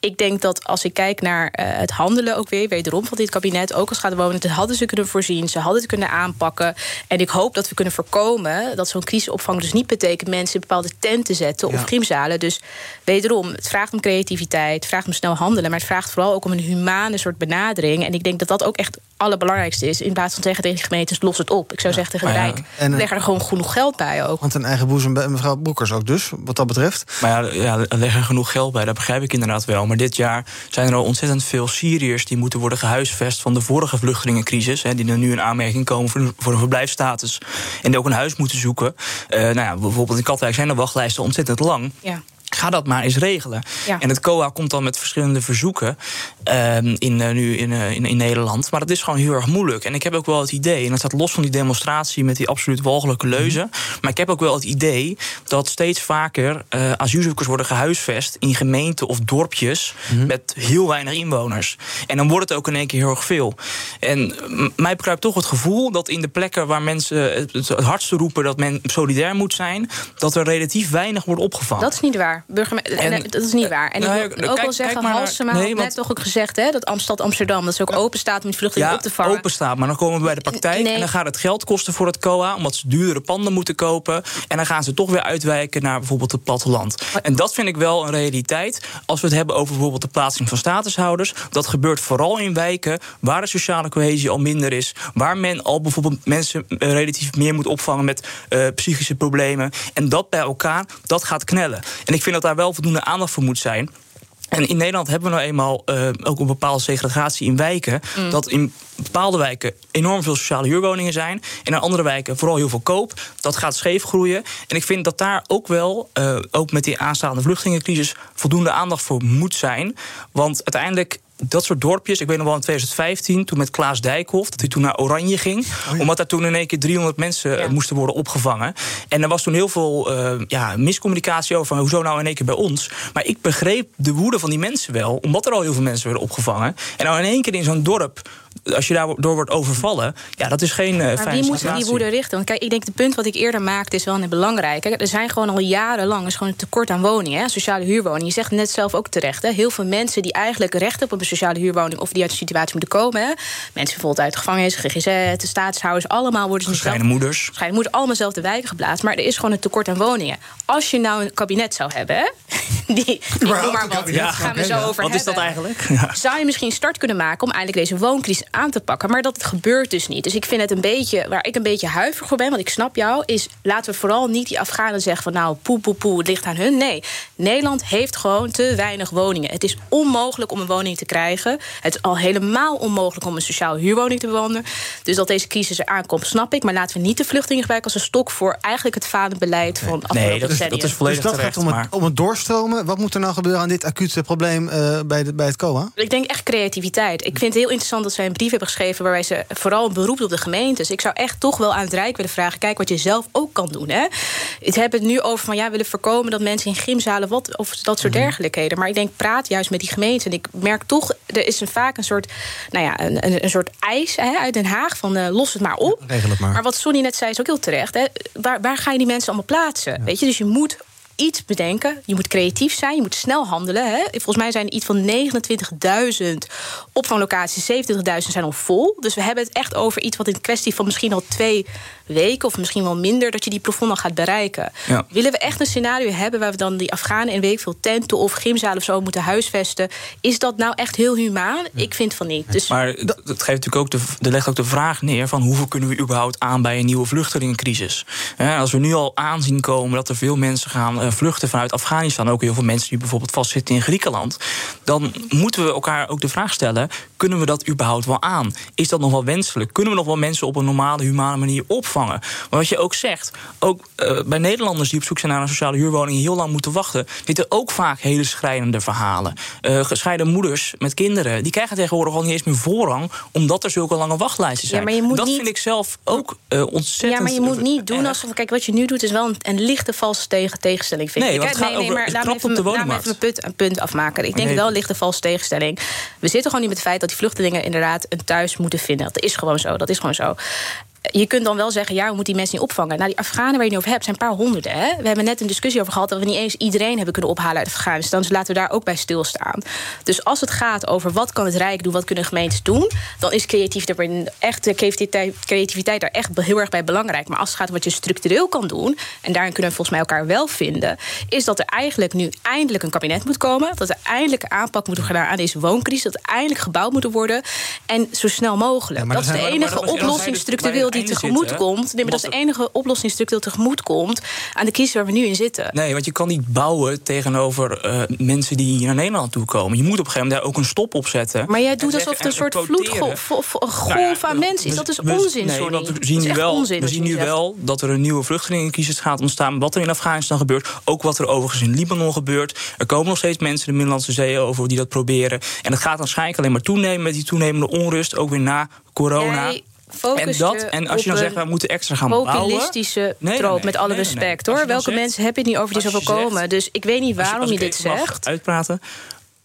ik denk dat als ik kijk naar eh, het handelen ook weer... wederom van dit kabinet, ook als het gaat wonen... dat hadden ze kunnen voorzien, ze hadden het kunnen aanpakken. En ik hoop dat we kunnen voorkomen dat zo'n crisisopvang dus niet betekent... mensen in bepaalde tenten zetten of gymzalen. Dus wederom, het vraagt om creativiteit, het vraagt om snel handelen... maar het vraagt vooral ook om een humane soort benadering. En ik denk dat dat ook echt allerbelangrijkste is. In plaats van tegen de gemeentes, los het op. Ik zou zeggen tegen de ja, Rijk, en, eh, leg er gewoon genoeg geld bij ook. Want een eigen boezem bij mevrouw Broekers ook dus, wat dat betreft. Maar ja, ja, er leg er genoeg geld bij, dat begrijp ik inderdaad wel. Maar dit jaar zijn er al ontzettend veel Syriërs die moeten worden gehuisvest van de vorige vluchtelingencrisis. Hè, die er nu in aanmerking komen voor, voor een verblijfsstatus. En die ook een huis moeten zoeken. Eh, nou ja, bijvoorbeeld in Katwijk zijn de wachtlijsten ontzettend lang. Ja. Ga dat maar eens regelen. Ja. En het COA komt dan met verschillende verzoeken ehm, in, eh, nu in, eh, in, in Nederland. Maar dat is gewoon heel erg moeilijk. En ik heb ook wel het idee, en dat staat los van die demonstratie met die absoluut walgelijke leuzen. Maar ik heb ook wel het idee dat steeds vaker eh, asielzoekers worden gehuisvest in gemeenten of dorpjes met heel weinig inwoners. En dan wordt het ook in één keer heel erg veel. En mij bekruipt toch het gevoel dat in de plekken waar mensen het, het het hardste roepen dat men solidair moet zijn, dat er relatief weinig wordt opgevangen. Dat is niet waar. Nee, dat is niet waar. En nou ik ja, wil ook wel zeggen, Halsema nee, had want- net toch ook gezegd... Hè, dat Amstad Amsterdam dat ze ook open staat om die vluchtelingen ja, op te vangen. open staat, maar dan komen we bij de praktijk Nee. en dan gaat het geld kosten voor het COA, omdat ze duurdere panden moeten kopen. En dan gaan ze toch weer uitwijken naar bijvoorbeeld het platteland. En dat vind ik wel een realiteit. Als we het hebben over bijvoorbeeld de plaatsing van statushouders, dat gebeurt vooral in wijken waar de sociale cohesie al minder is, waar men al bijvoorbeeld mensen eh, relatief meer moet opvangen met eh, psychische problemen. En dat bij elkaar, dat gaat knellen. En ik vind dat daar wel voldoende aandacht voor moet zijn. En in Nederland hebben we nou eenmaal eh, ook een bepaalde segregatie in wijken. Dat in bepaalde wijken enorm veel sociale huurwoningen zijn. En in andere wijken vooral heel veel koop. Dat gaat scheef groeien. En ik vind dat daar ook wel, eh, ook met die aanstaande vluchtelingencrisis, voldoende aandacht voor moet zijn. Want uiteindelijk. Dat soort dorpjes, ik weet nog wel in 2015, toen met Klaas Dijkhoff, dat hij toen naar Oranje ging. Omdat daar toen in één keer 300 mensen eh, moesten worden opgevangen. En er was toen heel veel eh, ja, miscommunicatie over van hoezo nou in één keer bij ons. Maar ik begreep de woede van die mensen wel, omdat er al heel veel mensen werden opgevangen. En nou in één keer in zo'n dorp, als je daardoor wordt overvallen, ja, dat is geen eh Maar fijne wie moet die woede richten? Want kijk, ik denk het punt wat ik eerder maakte is wel een belangrijk. Kijk, er zijn gewoon al jarenlang is gewoon een tekort aan woningen, hè, sociale huurwoningen. Je zegt net zelf ook terecht. Hè, heel veel mensen die eigenlijk recht hebben op een sociale huurwoning of die uit de situatie moeten komen. Hè. Mensen bijvoorbeeld uit de gevangenis, GGZ, de staatshouders, allemaal worden ze nu zelf- Gescheiden moeders. Waarschijnlijk moeten allemaal zelf de wijken geplaatst. Maar er is gewoon een tekort aan woningen. Als je nou een kabinet zou hebben, hè, die, maar wat, Ja, gaan we zo ja. over Wat is dat hebben. eigenlijk? Ja. Zou je misschien start kunnen maken om eigenlijk deze wooncrisis aan te pakken. Maar dat gebeurt dus niet. Dus ik vind het een beetje, waar ik een beetje huiverig voor ben, want ik snap jou, is laten we vooral niet die Afghanen zeggen van nou, poe, poe, poe, het ligt aan hun. Nee, Nederland heeft gewoon te weinig woningen. Het is onmogelijk om een woning te krijgen. Het is al helemaal onmogelijk om een sociaal huurwoning te bewandelen. Dus dat deze crisis er aankomt, snap ik. Maar laten we niet de vluchtelingen gebruiken als een stok voor eigenlijk het fadenbeleid van afgelopen Nee, dat is, dat is volledig dus dat terecht. gaat om maar... het, om het doorstromen. Wat moet er nou gebeuren aan dit acute probleem eh, bij, de, bij het COA? Ik denk echt creativiteit. Ik vind het heel interessant dat zij een brief hebben geschreven... waarbij ze vooral een beroep op de gemeentes. Ik zou echt toch wel aan het Rijk willen vragen... kijk wat je zelf ook kan doen. Hè? Het hebben het nu over van... ja, willen voorkomen dat mensen in gymzalen... Wat, of dat soort dergelijkheden. Maar ik denk, praat juist met die gemeenten. En ik merk toch, er is een, vaak een soort... nou ja, een, een, een soort eis hè, uit Den Haag... van eh, los het maar op. Regel het maar. Maar wat Sonny net zei is ook heel terecht. Hè? Waar, waar ga je die mensen allemaal plaatsen? Weet je, dus je moet iets bedenken. Je moet creatief zijn, je moet snel handelen. Hè. Volgens mij zijn er iets van 29.000 opvanglocaties, 70.000 zijn al vol. Dus we hebben het echt over iets wat in kwestie van misschien al twee weken of misschien wel minder, dat je die plafond gaat bereiken. Willen we echt een scenario hebben waar we dan die Afghanen in week veel tenten of gymzalen of zo moeten huisvesten? Is dat nou echt heel humaan? Ik vind van niet. Dus maar dat, dat geeft natuurlijk ook de, de legt ook de vraag neer van hoeveel kunnen we überhaupt aan bij een nieuwe vluchtelingencrisis? als we nu al aanzien komen dat er veel mensen gaan eh, vluchten vanuit Afghanistan, ook heel veel mensen die bijvoorbeeld vastzitten in Griekenland, dan moeten we elkaar ook de vraag stellen: kunnen we dat überhaupt wel aan? Is dat nog wel wenselijk? Kunnen we nog wel mensen op een normale, humane manier opvangen? Maar wat je ook zegt, ook uh, bij Nederlanders die op zoek zijn naar een sociale huurwoning heel lang moeten wachten, zitten ook vaak hele schrijnende verhalen. Uh, gescheiden moeders met kinderen, die krijgen tegenwoordig al niet eens meer voorrang, omdat er zulke lange wachtlijsten zijn. Ja, dat niet... vind ik zelf ook uh, ontzettend. Ja, maar je moet niet doen alsof. Kijk, wat je nu doet is wel een, een lichte valse tegen, tegenstelling. Vind nee, ik. Want het gaat nee, nee, maar laat me even, laat me even een punt, een punt afmaken. Ik denk Nee. wel lichte valse tegenstelling. We zitten gewoon niet met het feit dat die vluchtelingen inderdaad een thuis moeten vinden. Dat is gewoon zo. Dat is gewoon zo. Je kunt dan wel zeggen, ja, we moeten die mensen niet opvangen. Nou, die Afghanen waar je het over hebt, zijn een paar honderden. Hè? We hebben net een discussie over gehad dat we niet eens iedereen hebben kunnen ophalen uit Afghanistan. Dus laten we daar ook bij stilstaan. Dus als het gaat over wat kan het Rijk doen, wat kunnen gemeentes doen, dan is creativiteit, echt, de creativiteit, creativiteit daar echt heel erg bij belangrijk. Maar als het gaat om wat je structureel kan doen, en daarin kunnen we volgens mij elkaar wel vinden, is dat er eigenlijk nu eindelijk een kabinet moet komen. Dat er eindelijk een aanpak moet worden gedaan aan deze wooncrisis. Dat er eindelijk gebouwd moet worden. En zo snel mogelijk. maar dat is de enige dat oplossing structureel die tegemoet zitten, komt. Nee, maar dat is de enige oplossing structureel tegemoet komt aan de crisis waar we nu in zitten. Nee, want je kan niet bouwen tegenover eh, mensen die hier naar Nederland toe komen. Je moet op een gegeven moment daar ook een stop op zetten. Maar jij doet alsof het een en soort vloedgolf Nou ja, aan mensen is. Dat is onzin, nee, sorry. want we Dat zien is nu echt wel, onzin we zien nu zegt. wel dat er een nieuwe vluchtelingencrisis gaat ontstaan. Wat er in Afghanistan gebeurt. Ook wat er overigens in Libanon gebeurt. Er komen nog steeds mensen de Middellandse Zee over die dat proberen. En het gaat waarschijnlijk alleen maar toenemen met die toenemende onrust. Ook weer na corona. Jij focust en, dat, je en als je dan zegt, we moeten extra gaan bouwen... populistische Nee, troop, nee, met alle nee, respect hoor. je Welke zegt- mensen heb je het niet over die zoveel je komen? Dus ik weet niet waarom je ik dit zegt. Uitpraten.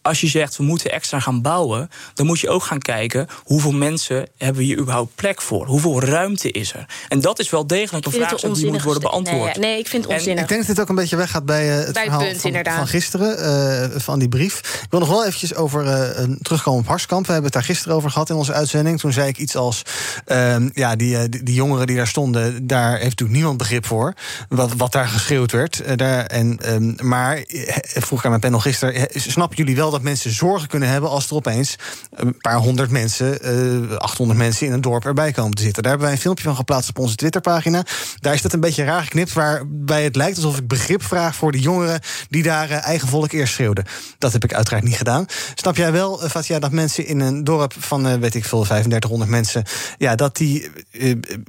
Als je zegt we moeten extra gaan bouwen, dan moet je ook gaan kijken hoeveel mensen hebben we hier überhaupt plek voor? Hoeveel ruimte is er? En dat is wel degelijk een vraag die moet worden beantwoord. Nee, nee, ik vind het En onzinnig. Ik denk dat dit ook een beetje weggaat bij eh, het Bij het verhaal punt, van, gisteren, eh, van die brief. Ik wil nog wel eventjes over eh, een- terugkomen op Harskamp. We hebben het daar gisteren over gehad in onze uitzending. Toen zei ik iets als, ehm, ja, die, die, die jongeren die daar stonden... daar heeft natuurlijk niemand begrip voor, wat, wat daar geschreeuwd werd. Daar, en, ehm, maar, vroeg ik aan mijn panel gisteren... snappen jullie wel dat mensen zorgen kunnen hebben... als er opeens een paar honderd mensen, eh 800 mensen in een dorp erbij komen te zitten? Daar hebben wij een filmpje van geplaatst op onze Twitterpagina. Daar is dat een beetje raar geknipt, waarbij het lijkt alsof ik begrip vraag voor de jongeren die daar eh, eigen volk eerst schreeuwden. Dat heb ik uiteraard niet gedaan. Snap jij wel, eh, Fatia, dat mensen in een dorp van, weet ik veel, 3500 mensen, ja, dat die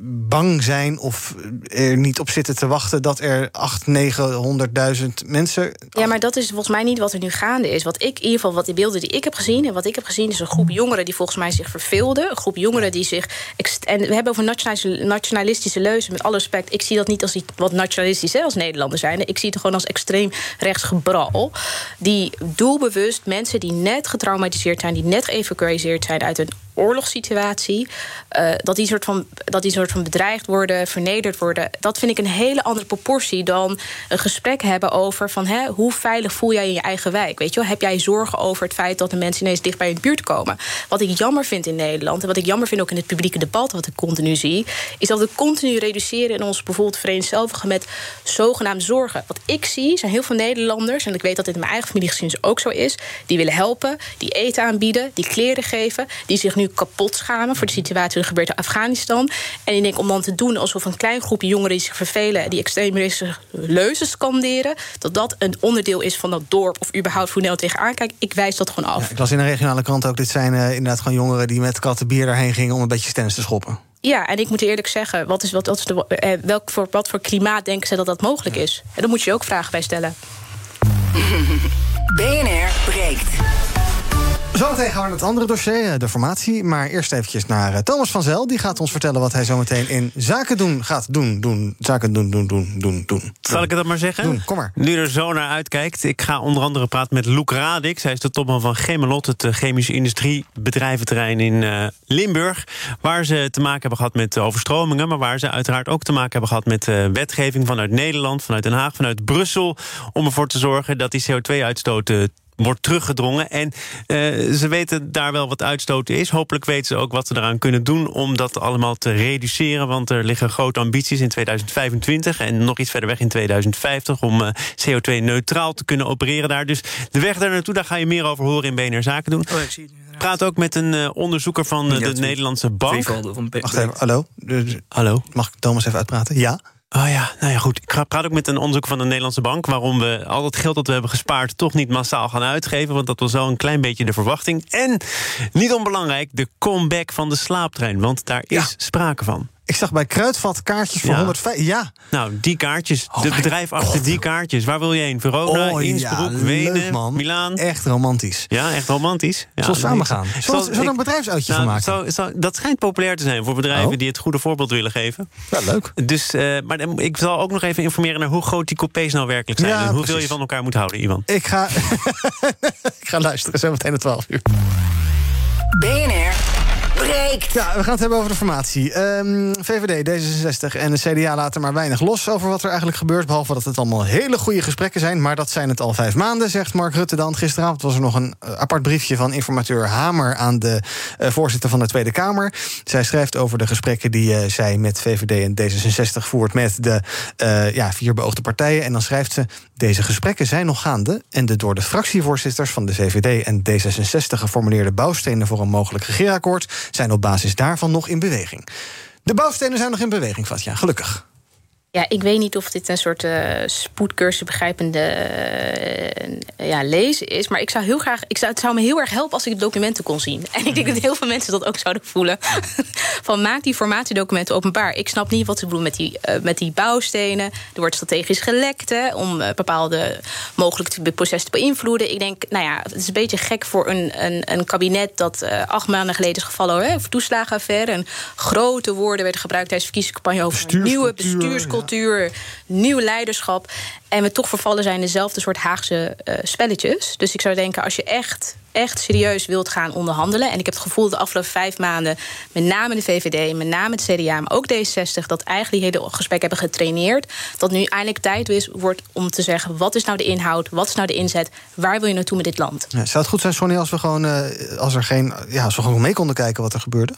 bang zijn of er niet op zitten te wachten dat er 8, 900.000 mensen. Ja, maar dat is volgens mij niet wat er nu gaande is. Wat ik, ieder geval, wat die beelden die ik heb gezien... en wat ik heb gezien is een groep jongeren die volgens mij zich verveelden. Een groep jongeren die zich... En we hebben over nationalis- nationalistische leuzen, met alle respect. Ik zie dat niet als iets wat nationalistisch hè, als Nederlander zijn. Ik zie het gewoon als extreem rechts gebral. Die doelbewust mensen die net getraumatiseerd zijn... die net geëvacueerd zijn uit een oorlogssituatie... eh, dat, die soort van, dat die soort van bedreigd worden, vernederd worden... dat vind ik een hele andere proportie dan een gesprek hebben over... van hè, hoe veilig voel jij in je eigen wijk? Weet je wel? Heb jij zorgen over het feit dat de mensen ineens dicht bij je buurt komen? Wat ik jammer vind in Nederland... en wat ik jammer vind ook in het publieke debat... wat ik continu zie... is dat we continu reduceren in ons bijvoorbeeld vereenzelvigen... met zogenaamde zorgen. Wat ik zie zijn heel veel Nederlanders... en ik weet dat dit in mijn eigen familiegeschiedenis ook zo is... die willen helpen, die eten aanbieden, die kleren geven... die zich nu kapot schamen voor de situatie die gebeurt in Afghanistan. En ik denk om dan te doen alsof een klein groepje jongeren... die zich vervelen, die extremistische leuzen scanderen... dat dat een onderdeel is van dat dorp of überhaupt hoe Nederland tegenaan kijkt. Ik wijs dat gewoon af. Ik las in een regionale krant ook, dit zijn eh, inderdaad gewoon jongeren die met katten bier daarheen gingen om een beetje stennis te schoppen. Ja, en ik moet eerlijk zeggen, wat is, wat, wat is de, eh, welk voor, wat voor klimaat denken ze dat dat mogelijk is? En daar moet je je ook vragen bij stellen. BNR breekt. Zometeen gaan we naar het andere dossier, eh, de formatie. Maar eerst eventjes naar eh, Thomas van Zel. Die gaat ons vertellen wat hij zometeen in zaken doen gaat doen. doen zaken doen, doen, doen, doen, doen. Zal ik het dan maar zeggen? Doen, kom maar. Nu er zo naar uitkijkt. Ik ga onder andere praten met Loek Radix. Hij is de topman van Gemelot, het eh, chemische industriebedrijventerrein in Limburg. Waar ze te maken hebben gehad met overstromingen. Maar waar ze uiteraard ook te maken hebben gehad met wetgeving vanuit Nederland, vanuit Den Haag, vanuit Brussel. Om ervoor te zorgen dat die CO2-uitstoot wordt teruggedrongen. En eh, ze weten daar wel wat uitstoten is. Hopelijk weten ze ook wat ze eraan kunnen doen om dat allemaal te reduceren. Want er liggen grote ambities in 2025 en nog iets verder weg in 2050 om eh, CO2-neutraal te kunnen opereren daar. Dus de weg daar naartoe, daar ga je meer over horen in BNR Zaken doen. Oh, ik zie het. Praat ook met een eh, onderzoeker van de Nederlandse bank. Tweevalde van P- Wacht even, hallo? Dus- Hallo. Mag ik Thomas even uitpraten? Ja? Oh ja, nou ja, goed. Ik praat ook met een onderzoek van de Nederlandse bank... waarom we al het geld dat we hebben gespaard... toch niet massaal gaan uitgeven. Want dat was wel een klein beetje de verwachting. En, niet onbelangrijk, de comeback van de slaaptrein. Want daar is Ja. sprake van. Ik zag bij Kruidvat kaartjes voor Ja. 105. Ja. Nou, die kaartjes. Oh de mijn bedrijf achter die kaartjes. Waar wil je heen? Verona, Oh, ja, Innsbruck, leuk, Wenen, man. Milaan. Echt romantisch. Ja, echt romantisch. Ja, Zullen we samen gaan? Zullen we- er een bedrijfsuitje nou, van maken? zou- zou- dat schijnt populair te zijn voor bedrijven Oh. die het goede voorbeeld willen geven. Ja, leuk. Dus, eh, maar ik zal ook nog even informeren naar hoe groot die coupés nou werkelijk zijn. Ja, en hoeveel precies. je van elkaar moet houden, Ivan. Ik ga, ik ga luisteren, zo meteen om 12 uur. BNR breekt. Ja, we gaan het hebben over de formatie. Ehm, VVD, D66 en de CDA laten maar weinig los over wat er eigenlijk gebeurt. Behalve dat het allemaal hele goede gesprekken zijn. Maar dat zijn het al vijf maanden, zegt Mark Rutte dan. Gisteravond was er nog een eh, apart briefje van informateur Hamer aan de eh, voorzitter van de Tweede Kamer. Zij schrijft over de gesprekken die eh, zij met VVD en D66 voert met de ja, vier beoogde partijen. En dan schrijft ze: Deze gesprekken zijn nog gaande. En de door de fractievoorzitters van de VVD en D66 geformuleerde bouwstenen voor een mogelijk regeerakkoord zijn op basis daarvan nog in beweging. De bouwstenen zijn nog in beweging, Fatja, gelukkig. Ja, ik weet niet of dit een soort eh spoedcursus begrijpende eh, ja, lezen is. Maar ik zou heel graag. Ik zou, het zou me heel erg helpen als ik de documenten kon zien. En ik denk dat heel veel mensen dat ook zouden voelen. Van maak die formatiedocumenten openbaar. Ik snap niet wat ze bedoelen met die, eh, met die bouwstenen. Er wordt strategisch gelekt hè, om bepaalde mogelijke processen te beïnvloeden. Ik denk, nou ja, het is een beetje gek voor een, een, een kabinet dat acht maanden geleden is gevallen hè, over toeslagenaffaire. En grote woorden werden gebruikt tijdens de verkiezingscampagne over nieuwe Bestuurscultuur, nieuw leiderschap. En we toch vervallen zijn in dezelfde soort Haagse eh, spelletjes. Dus ik zou denken, als je echt, echt serieus wilt gaan onderhandelen. En ik heb het gevoel de afgelopen vijf maanden, met name de VVD, met name het CDA, maar ook D66, dat eigenlijk die hele gesprek hebben getraineerd. Dat nu eindelijk tijd is, wordt om te zeggen: wat is nou de inhoud? Wat is nou de inzet? Waar wil je naartoe met dit land? Ja, zou het goed zijn, Sonny, als we gewoon, eh, als er geen, ja, als we gewoon mee konden kijken wat er gebeurde?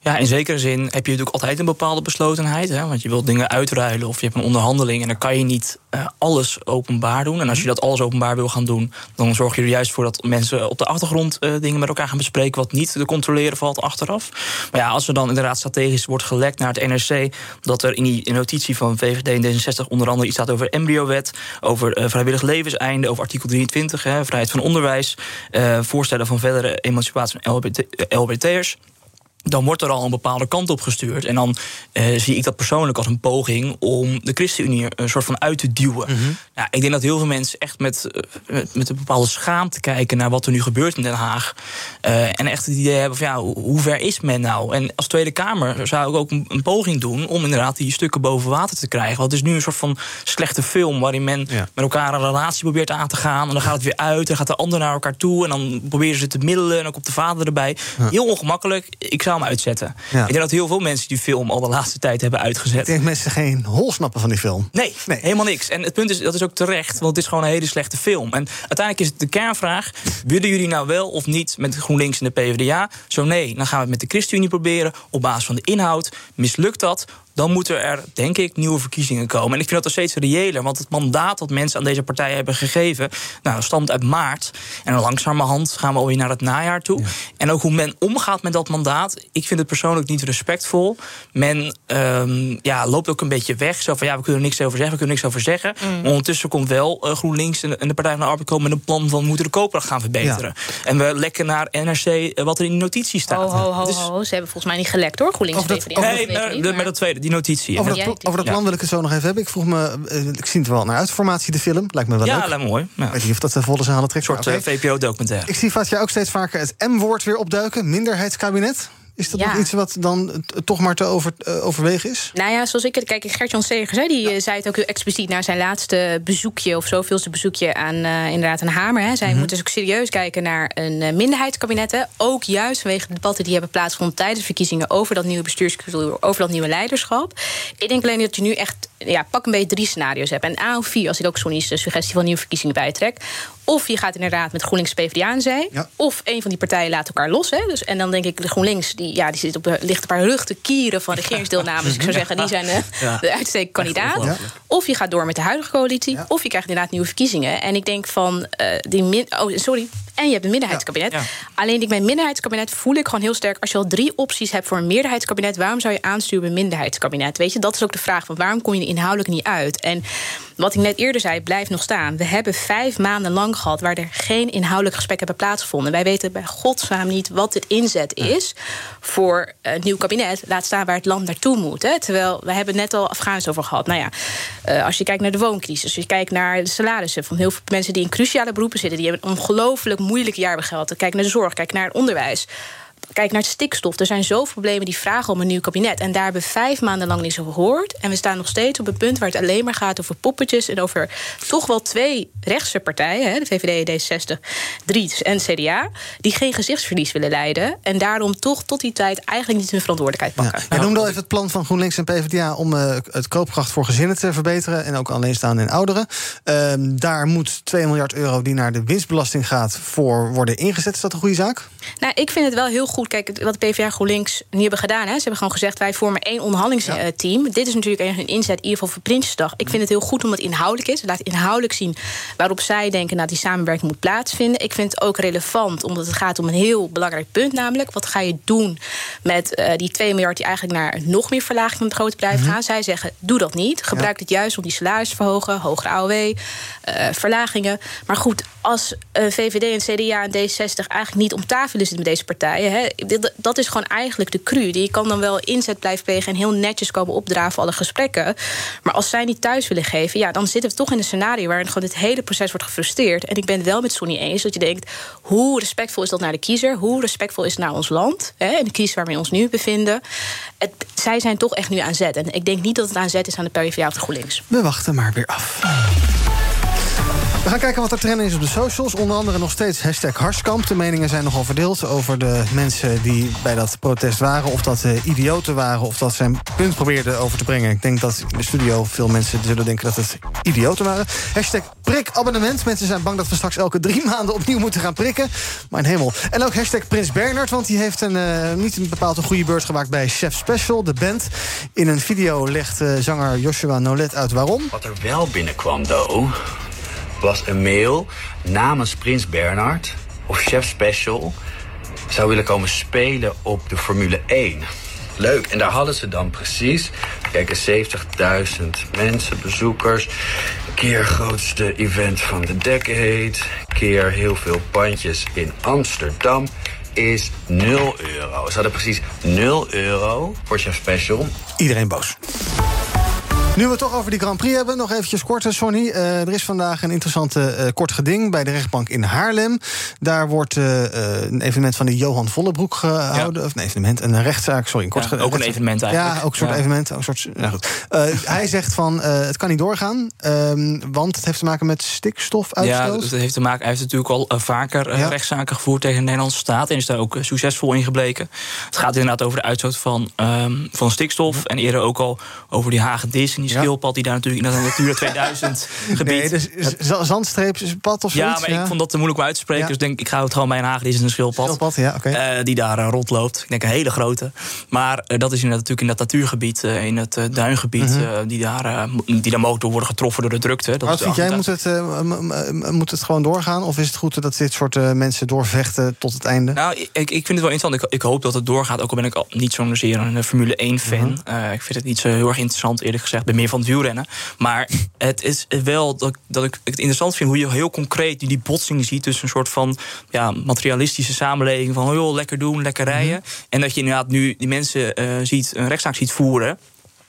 Ja, in zekere zin heb je natuurlijk altijd een bepaalde beslotenheid. Hè, want je wilt dingen uitruilen of je hebt een onderhandeling. En dan kan je niet eh, alles openbaar doen. En als je dat alles openbaar wil gaan doen, dan zorg je er juist voor dat mensen op de achtergrond eh, dingen met elkaar gaan bespreken. wat niet te controleren valt achteraf. Maar ja, als er dan inderdaad strategisch wordt gelekt naar het NRC. dat er in die notitie van VVD en D66 onder andere iets staat over embryowet. over eh, vrijwillig levenseinde, over artikel 23, hè, vrijheid van onderwijs. eh, voorstellen van verdere emancipatie van LHBT, eh, LHBT'ers dan wordt er al een bepaalde kant op gestuurd. En dan eh, zie ik dat persoonlijk als een poging om de ChristenUnie een soort van uit te duwen. ja, ik denk dat heel veel mensen echt met, eh, met, met een bepaalde schaamte kijken naar wat er nu gebeurt in Den Haag. Eh, en echt het idee hebben van ja, hoe ver is men nou? En als Tweede Kamer zou ik ook een, een poging doen om inderdaad die stukken boven water te krijgen. Want het is nu een soort van slechte film waarin men Ja. met elkaar een relatie probeert aan te gaan. En dan gaat het weer uit, dan gaat de ander naar elkaar toe. En dan proberen ze te middelen en ook op de vader erbij. Heel ongemakkelijk. Ik hem uitzetten. Ja. Ik denk dat heel veel mensen die film al de laatste tijd hebben uitgezet. Ik denk mensen geen hol snappen van die film. Nee, Nee. helemaal niks. En het punt is, dat is ook terecht, want het is gewoon een hele slechte film. En uiteindelijk is het de kernvraag: willen jullie nou wel of niet met GroenLinks en de PvdA? Zo nee, dan gaan we het met de ChristenUnie proberen op basis van de inhoud. Mislukt dat? Dan moeten er, denk ik, nieuwe verkiezingen komen. En ik vind dat nog steeds reëler, want het mandaat dat mensen aan deze partijen hebben gegeven, nou, stamt uit maart. En dan langzamerhand gaan we alweer naar het najaar toe. En ook hoe men omgaat met dat mandaat, ik vind het persoonlijk niet respectvol. Men ehm, ja, loopt ook een beetje weg. Zo van ja, we kunnen er niks over zeggen, we kunnen er niks over zeggen. Maar ondertussen komt wel eh, GroenLinks en de, en de Partij van de Arbeid komen met een plan van we moeten de koopkracht gaan verbeteren. En we lekken naar NRC eh, wat er in die notitie staat. Ho, ho, ho, Dus- ho. Ze hebben volgens mij niet gelekt hoor, GroenLinks Of dat- Nee, de- maar- maar dat tweede, die notitie. Over En dat, pla- over dat plan wil ik het zo nog even hebben. Ik vroeg me, eh, ik zie het wel naar uit, formatie de film. Lijkt me wel Ja, leuk. lijkt me mooi. Ja. Ik weet niet of dat de volle zalen trekt. Een soort eh, VPO-documentaire. Ik zie Fatja ook steeds vaker het M-woord weer opduiken. Minderheidskabinet. Is dat Ja. nog iets wat dan toch maar te over, eh, overwegen is? Nou ja, zoals ik het kijk, Gert-Jan Segers, hè, die eh, zei het ook heel expliciet na zijn laatste bezoekje, of zoveelste bezoekje aan eh, inderdaad een Hamer. Hè. Zij Mhm. moeten dus ook serieus kijken naar een minderheidskabinet. hè. Ook juist vanwege de debatten die hebben plaatsgevonden tijdens de verkiezingen over dat nieuwe bestuurscultuur, over dat nieuwe leiderschap. Ik denk alleen dat je nu echt, ja, pak een beetje drie scenario's hebt. En A of vier, als ik ook Sonny's suggestie van nieuwe verkiezingen bijtrek. Of je gaat inderdaad met GroenLinks PvdA aan zee. Of een van die partijen laat elkaar los. Hè. Dus, en dan denk ik, de GroenLinks die, ja, die zit op de, ligt op haar rug te kieren van regeringsdeelname. Dus ik zou zeggen, die zijn eh, Ja. de uitstekende kandidaat. Of je gaat door met de huidige coalitie. Of je krijgt inderdaad nieuwe verkiezingen. En ik denk van eh, die min. Oh, sorry. En je hebt een minderheidskabinet. Ja. Alleen ik een minderheidskabinet voel ik gewoon heel sterk. Als je al drie opties hebt voor een meerderheidskabinet, waarom zou je aansturen bij een minderheidskabinet? Weet je, dat is ook de vraag. Van waarom kom je er inhoudelijk niet uit? En wat ik net eerder zei, blijft nog staan. We hebben vijf maanden lang gehad waar er geen inhoudelijk gesprek hebben plaatsgevonden. Wij weten bij godsnaam niet wat het inzet is voor een nieuw kabinet. Laat staan waar het land naartoe moet. Hè. Terwijl we hebben het net al Afghanistan over gehad. Nou ja, eh, als je kijkt naar de wooncrisis, als je kijkt naar de salarissen van heel veel mensen die in cruciale beroepen zitten, die hebben een ongelooflijk moeilijk jaar gehad. Kijk naar de zorg, kijk naar het onderwijs. Kijk naar het stikstof. Er zijn zoveel problemen die vragen om een nieuw kabinet. En daar hebben we vijf maanden lang niet over gehoord. En we staan nog steeds op een punt waar het alleen maar gaat over poppetjes. En over toch wel twee rechtse partijen, de VVD, D60, 3 en CDA. Die geen gezichtsverlies willen leiden. En daarom toch tot die tijd eigenlijk niet hun verantwoordelijkheid pakken. Jij noemde al even het plan van GroenLinks en PvdA om eh, het koopkracht voor gezinnen te verbeteren. En ook alleenstaande en ouderen. Ehm, daar moet 2 miljard euro die naar de winstbelasting gaat voor worden ingezet. Is dat een goede zaak? Nou, ik vind het wel heel goed. Kijk, wat de PvdA GroenLinks nu hebben gedaan. Hè. Ze hebben gewoon gezegd, wij vormen één onderhandelingsteam. Dit is natuurlijk een inzet, in ieder geval voor Prinsjesdag. Ik vind het heel goed omdat het inhoudelijk is. Het laat inhoudelijk zien waarop zij denken... dat die samenwerking moet plaatsvinden. Ik vind het ook relevant, omdat het gaat om een heel belangrijk punt. Namelijk, wat ga je doen met eh, die 2 miljard... die eigenlijk naar nog meer verlaging van het grote bedrijf gaan? Zij zeggen, doe dat niet. Gebruik het juist om die salaris te verhogen. Hogere AOW, eh, verlagingen. Maar goed, als eh, VVD en CDA en D60 eigenlijk niet om tafel zitten met deze partijen. Hè, dat is gewoon eigenlijk de cru. Die kan dan wel inzet blijven plegen en heel netjes komen opdraven alle gesprekken. Maar als zij niet thuis willen geven, ja, dan zitten we toch in een scenario waarin gewoon dit hele proces wordt gefrustreerd. En ik ben het wel met Sonny eens dat je denkt: hoe respectvol is dat naar de kiezer? Hoe respectvol is het naar ons land? Hè, en de crisis waar we ons nu bevinden. Het, zij zijn toch echt nu aan zet. En ik denk niet dat het aan zet is aan de PvdA of de GroenLinks. We wachten maar weer af. We gaan kijken wat er trending is op de socials. Onder andere nog steeds hashtag Harskamp. De meningen zijn nogal verdeeld over de mensen die bij dat protest waren. Of dat eh, idioten waren, of dat ze een punt probeerden over te brengen. Ik denk dat in de studio veel mensen zullen denken dat het idioten waren. Hashtag prikabonnement. Mensen zijn bang dat we straks elke drie maanden opnieuw moeten gaan prikken. Mijn hemel. En ook hashtag Prins Bernard, want die heeft een, eh, niet een bepaald een goede beurt gemaakt bij Chef Special, de band. In een video legt eh, zanger Joshua Nolet uit waarom. Wat er wel binnenkwam, though, was een mail namens Prins Bernhard of Chef Special zou willen komen spelen op de Formule 1. Leuk, en daar hadden ze dan precies, kijk, 70.000 mensen, bezoekers, keer grootste event van de decade, keer heel veel bandjes in Amsterdam, is 0 euro. Ze hadden precies 0 euro voor Chef Special. Iedereen boos. Nu we het toch over die Grand Prix hebben, nog eventjes kort, Sonny. Eh, er is vandaag een interessante eh, kort geding bij de rechtbank in Haarlem. Daar wordt eh, een evenement van de Johan Vollebroek gehouden. Of een evenement, een rechtszaak, sorry. Een kort Ja, ook een evenement eigenlijk. Ja, ook een soort Ja. evenement. Ook een soort, nou goed. Hij zegt van, het kan niet doorgaan, ehm, want het heeft te maken met stikstofuitstoot. Ja, dat heeft te maken. Hij heeft natuurlijk al vaker rechtszaken gevoerd tegen de Nederlandse staat. En is daar ook succesvol in gebleken. Het gaat inderdaad over de uitstoot van, ehm, van stikstof. En eerder ook al over die hagedis en die Ja. schildpad die daar natuurlijk in dat Natura 2000 gebied. Nee, dus zandstreepspad of ja, maar ik vond dat te moeilijk om uit te spreken. Dus denk ik ga het gewoon bij een en een schildpad. Schildpad, ja, eh, die daar eh, rondloopt. Ik denk een hele grote. Maar eh, dat is inderdaad natuurlijk in dat natuurgebied, in het duingebied, Mhm. die, daar, die daar mogelijk door worden getroffen door de drukte. Dat Maar wat is vind jij, moet het, moet het gewoon doorgaan? Of is het goed dat dit soort mensen doorvechten tot het einde? Nou, ik, ik vind het wel interessant. Ik, ik hoop dat het doorgaat. Ook al ben ik al niet zozeer een eh, Formule 1-fan. Mhm. Ik vind het niet zo heel erg interessant, eerlijk gezegd. Ik ben meer van het wielrennen. Maar het is wel dat, dat ik het interessant vind... hoe je heel concreet die botsing ziet... tussen een soort van ja, materialistische samenleving... van oh joh, lekker doen, lekker rijden. En dat je inderdaad nu die mensen eh, ziet, een rechtszaak ziet voeren...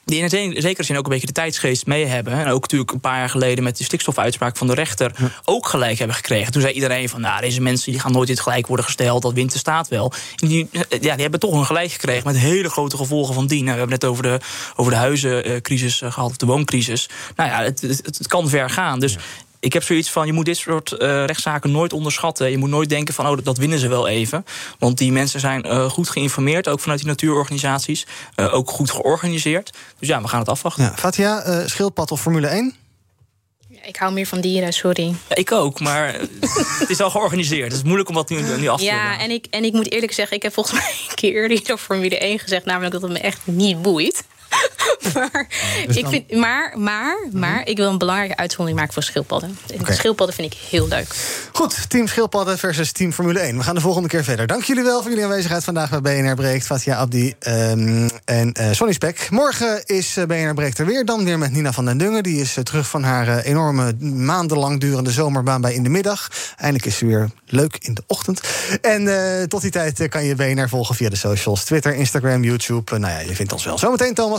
die in zekere zin ook een beetje de tijdsgeest mee hebben. En ook natuurlijk een paar jaar geleden met de stikstofuitspraak van de rechter ook gelijk hebben gekregen. Toen zei iedereen van nou, deze mensen die gaan nooit in het gelijk worden gesteld, dat wint de staat wel. En die, ja, die hebben toch een gelijk gekregen met hele grote gevolgen van die. Nou, we hebben net over de, over de huizencrisis eh, gehad, of de wooncrisis. Nou ja, het, het, het kan ver gaan. Dus ik heb zoiets van, je moet dit soort uh, rechtszaken nooit onderschatten. Je moet nooit denken van, oh, dat, dat winnen ze wel even. Want die mensen zijn uh, goed geïnformeerd, ook vanuit die natuurorganisaties. Uh, ook goed georganiseerd. Dus ja, we gaan het afwachten. Ja, Fatia, schildpad of Formule 1? Ik hou meer van dieren, sorry. Ja, ik ook, maar het is al georganiseerd. Het is moeilijk om wat nu, nu af te Ja, en ik, en ik moet eerlijk zeggen, ik heb volgens mij een keer eerder over Formule 1 gezegd, namelijk dat het me echt niet boeit. maar, dus ik vind, maar, maar, maar ik wil een belangrijke uitzondering maken voor schildpadden. Okay. Schildpadden vind ik heel leuk. Goed, team schildpadden versus team Formule 1. We gaan de volgende keer verder. Dank jullie wel voor jullie aanwezigheid vandaag bij BNR Breekt. Fatia Abdi um, en uh, Sonny Spek. Morgen is uh, BNR Breekt er weer. Dan weer met Nina van den Dungen. Die is uh, terug van haar enorme maandenlang durende zomerbaan bij In de Middag. Eindelijk is ze weer leuk in de ochtend. En tot die tijd kan je BNR volgen via de socials. Twitter, Instagram, YouTube. nou ja, je vindt ons wel. Zometeen Thomas